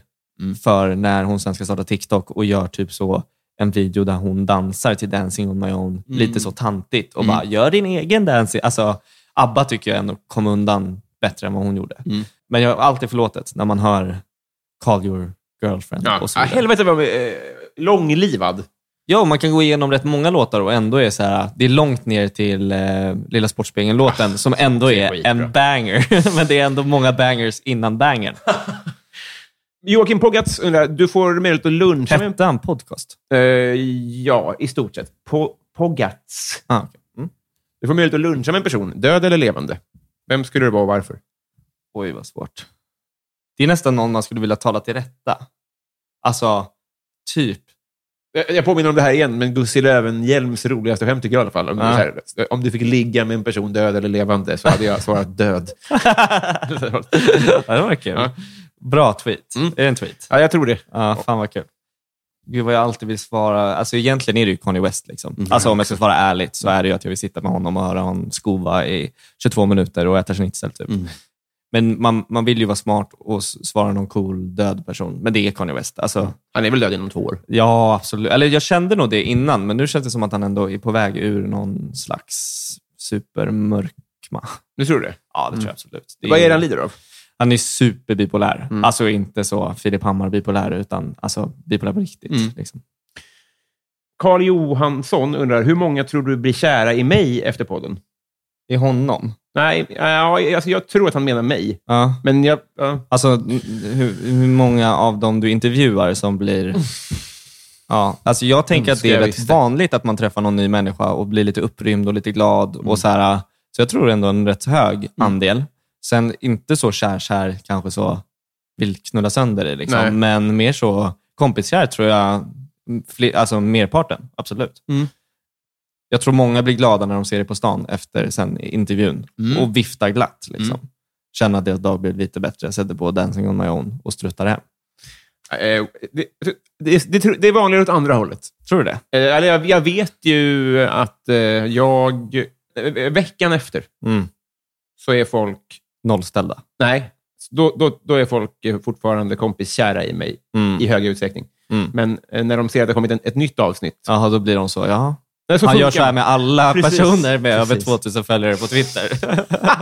för när hon sen ska starta TikTok och gör typ så en video där hon dansar till Dancing on my own, lite så tantigt och bara gör din egen dancing. Alltså, ABBA tycker jag ändå kom undan bättre än vad hon gjorde. Mm. Men jag har alltid förlåtet när man hör Call your girlfriend Ja. och så Ah, vidare. helvete vad eh, långlivad. Ja, man kan gå igenom rätt många låtar och ändå är så här, det är långt ner till eh, Lilla Sportspegeln-låten som ändå är är en banger. Men det är ändå många bangers innan bangern. Joakim Poggatz undrar, du får möjlighet att luncha med... Hette han podcast? Eh, ja, i stort sett. Po Poggatz. Ah, okej. Du får möjlighet att luncha med en person, död eller levande. Vem skulle det vara och varför? Oj, vad svårt. Det är nästan någon man skulle vilja tala till rätta. Alltså, typ. Jag- Jag påminner om det här igen, men Gussi Löwenhjelms roligaste skämt tycker jag i alla fall. Om, Ja. här, om du fick ligga med en person död eller levande så hade jag svarat död. ja, det var kul. Ja. Bra tweet. Mm. Är det en tweet? ja, jag tror det. Ja, fan vad kul. Gud vad jag alltid vill svara. Alltså egentligen är det ju Kanye West. Liksom. Alltså om jag ska svara ärligt så är det ju att jag vill sitta med honom och höra honom skova i 22 minuter och äta schnitzel. Typ. Men man, man vill ju vara smart och svara någon cool död person. Men det är Kanye West. Alltså, Han är väl död inom två år. ja, absolut. Eller jag kände nog det innan, men nu känns det som att han ändå är på väg ur någon slags supermörkma. Nu tror du det? Ja, det tror jag absolut. Det Vad är det han lider av? Han är superbipolär. Mm. Alltså inte så Filip Hammar bipolär, utan alltså, bipolär på riktigt. Mm. Liksom. Karl Johansson undrar, hur många tror du blir kära i mig efter podden? I honom? Nej, ja, alltså jag tror att han menar mig. Ja. Men jag... Ja. Alltså, hur, hur många av dem du intervjuar som blir... Ja, alltså jag tänker att det är rätt vanligt att man träffar någon ny människa och blir lite upprymd och lite glad. Mm. Och så, här, så jag tror ändå en rätt hög andel. Sen inte så kär-kär, kanske så vill knulla sönder det, Nej. liksom. men mer så kompiskär tror jag, mm, fler, alltså merparten, absolut. Mm. Jag tror många blir glada när de ser det på stan efter sen intervjun Mm. och viftar glatt. Liksom. Mm. Känner att deras dag blir lite bättre, sätter på Dancing on my own och struttar hem. Eh, det, det, det, det är vanligare åt andra hållet. Tror du det? Eh, Eller jag, jag vet ju att eh, jag... Veckan efter Mm. så är folk... Nollställda. Nej, då, då, då är folk fortfarande kompiskära i mig Mm. i hög utsträckning. Mm. Men eh, när de ser att det har kommit en, ett nytt avsnitt... Jaha, då blir de så. Jaha. Nej, så Han funkar gör så här med alla Precis. personer med över Precis. 2000 följare på Twitter.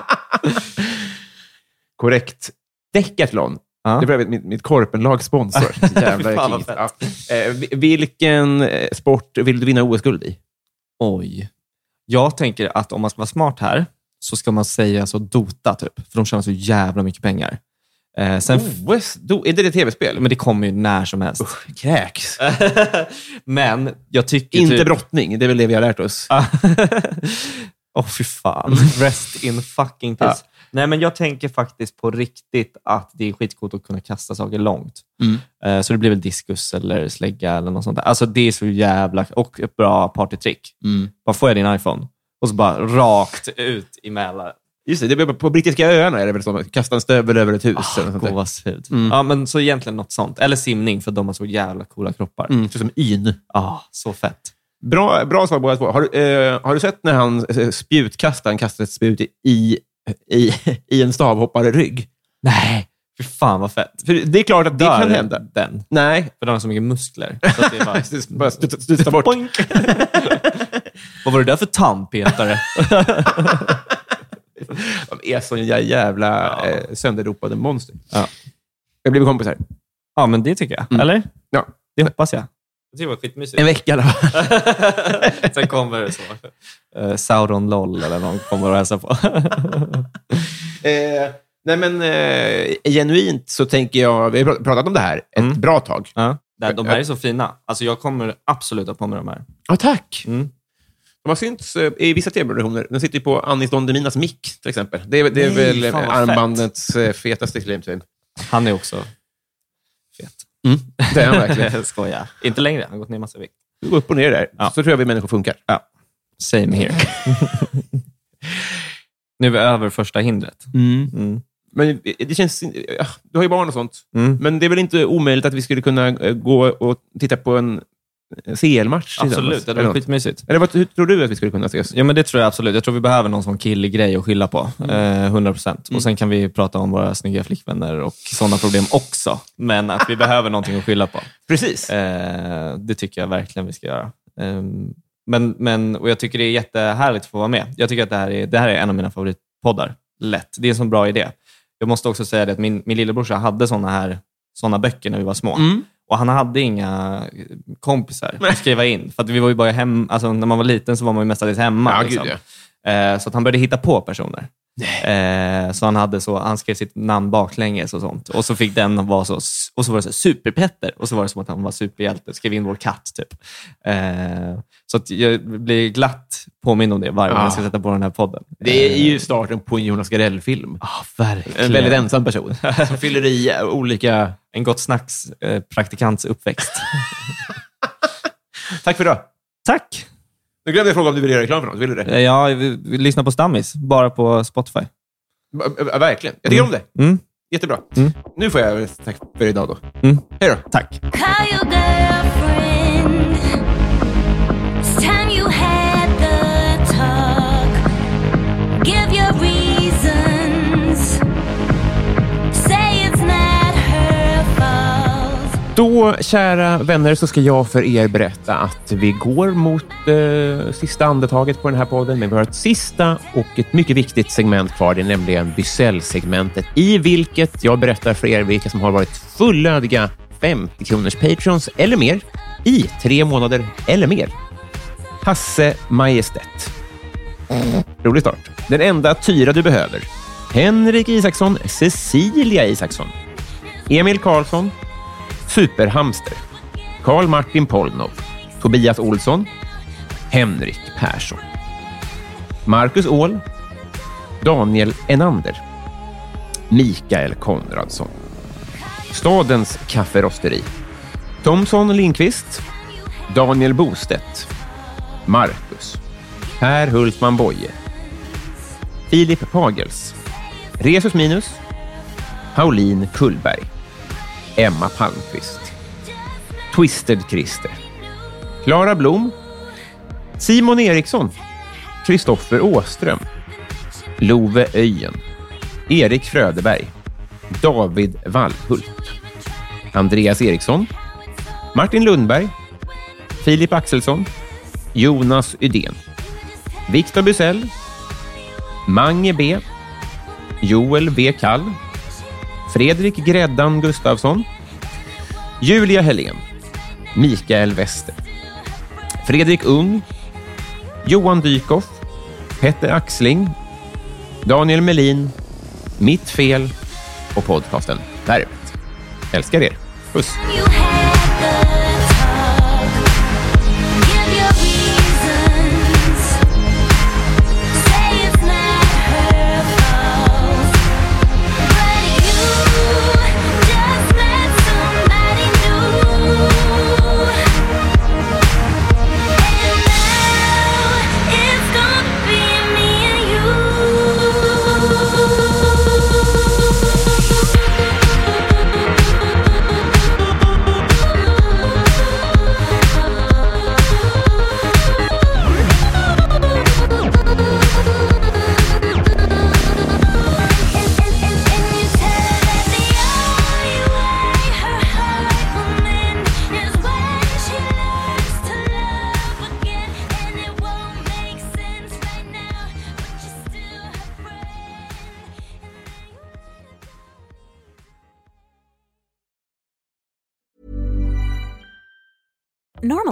Korrekt. Decathlon. Ja. Det blev mitt, mitt korpenlag sponsor. Jävla ja. eh, vi- Vilken eh, sport vill du vinna OS-guld i? Oj. Jag tänker att om man ska vara smart här så ska man säga så Dota, typ. För de tjänar så jävla mycket pengar. Eh, sen, OS? Do, är det det tv-spel? Men det kommer ju när som helst. Kräks. men jag tycker Inte typ... brottning, det är väl det vi har lärt oss. Åh, fy fan. Rest in fucking peace. Nej, men jag tänker faktiskt på riktigt att det är skitcoolt att kunna kasta saker långt. Mm. Eh, Så det blir väl diskus eller slägga eller något sånt där. Alltså det är så jävla... Och ett bra partytrick. Mm. Bara får jag din iPhone och så bara rakt ut i Mälaren. Just det, det blir på brittiska öarna är det väl så. Kasta en stövel över ett hus. Ah, eller något. Gåshud. Mm. Ja, men så egentligen något sånt. Eller simning, för de har så jävla coola kroppar. Mm, så som yn. Ah, så fett. Bra, bra svar båda två. Har, du, eh, har du sett när han eh, spjutkastaren kastar ett spjut i, i, i en stavhoppare rygg? Nej, Fy fan vad fett. För det är klart att det Dör kan hända. den. Nej. För den har så mycket muskler. Så att det är bara... Bara studsa bort. Vad var det där för tandpetare? De är så jävla eh, sönderropade monster. Ja. Jag blir kompisar. ja, men det tycker jag. Mm. Eller? Ja. Det hoppas jag. Det var skitmysigt. En vecka då. Sen kommer det så. Uh, Sauron LOL eller någon kommer och hälsar på. eh, nej, men eh, genuint så tänker jag, vi har pr- pratat om det här ett Mm. bra tag. ja. De här är så fina. Alltså, jag kommer absolut ha på mig de här. Ja, tack. Mm. De har synts eh, i vissa tv-produktioner. Den sitter ju på Anis Don Deminas mick, till exempel. Det är, det är Nej, väl eh, vad fett. armbandets eh, fetaste claim to fame. Han är också fet. Mm. Det är han verkligen. Jag skojar. Inte längre. Han har gått ner massa vikt. Det går upp och ner där. Ja. Så tror jag vi människor funkar. Same here. nu är vi över första hindret. Mm. Men det känns... ja, Du har ju barn och sånt. Mm. Men det är väl inte omöjligt att vi skulle kunna eh, gå och titta på en CL-match Absolut, det eller var något? skitmysigt. Eller vad, hur tror du att vi skulle kunna ses? Ja, men det tror jag absolut. Jag tror vi behöver någon sån killig grej att skylla på. Eh, 100 procent. Och sen kan vi prata om våra snygga flickvänner och sådana problem också. Men att vi behöver någonting att skylla på. Precis. Eh, det tycker jag verkligen vi ska göra. Ehm, men, men, och Jag tycker det är jättehärligt att få vara med. Jag tycker att det här är, det här är en av mina favoritpoddar. Lätt. Det är en sån bra idé. Jag måste också säga det att min, min lillebrorsa hade såna här såna böcker när vi var små. Mm. Och Han hade inga kompisar att skriva in. För vi var ju bara hem, alltså, när man var liten så var man ju mestadels hemma. Ja, liksom. gud, Eh, Så att han började hitta på personer. Eh, så han, hade så, han skrev sitt namn baklänges och sånt. Och så fick den vara så, och så var det så superpetter och så var det som att han var superhjälte. Skrev in vår katt typ. Eh, så jag blir glatt påminn om det varje gång Ja. jag ska sätta på den här podden. Det är ju starten på en Jonas Gardell-film. Ah, verkligen. En väldigt ensam person som fyller i eh, olika... En Gott Snacks eh, praktikants uppväxt. Tack för idag. Tack! Nu glömde jag fråga om du ville göra reklam för något. Vill du det? Eh, Ja, vi, vi lyssnar på Stammis, bara på Spotify. Ja, verkligen. Jag tycker om det. Mm. Jättebra. Mm. Nu får jag tack för idag då. Mm. Hej då. Tack. Då, kära vänner, så ska jag för er berätta att vi går mot eh, sista andetaget på den här podden, men vi har ett sista och ett mycket viktigt segment kvar. Det är nämligen Bysell-segmentet i vilket jag berättar för er vilka som har varit fullödiga 50 kronors patrons eller mer i tre månader eller mer. Hasse Majestät. Rolig start. Den enda Tyra du behöver. Henrik Isaksson, Cecilia Isaksson, Emil Karlsson, Superhamster, Karl Martin Polnov, Tobias Olsson, Henrik Persson, Marcus Åhl, Daniel Enander, Mikael Konradsson, Stadens kafferosteri, Thomson Lindqvist, Daniel Bostedt, Marcus, Per Hultman Boye, Filip Pagels, Resus Minus, Pauline Kullberg, Emma Palmqvist, Twisted Christer, Klara Blom, Simon Eriksson, Kristoffer Åström, Love Öjen, Erik Fröderberg, David Wallhult, Andreas Eriksson, Martin Lundberg, Filip Axelsson, Jonas Ydén, Viktor Bysell, Mange B, Joel B. Kall, Fredrik Gräddan Gustafsson, Julia Helén, Mikael Wester, Fredrik Ung, Johan Dykhoff, Petter Axling, Daniel Melin, Mitt Fel och podcasten Värvet. Älskar er. Puss!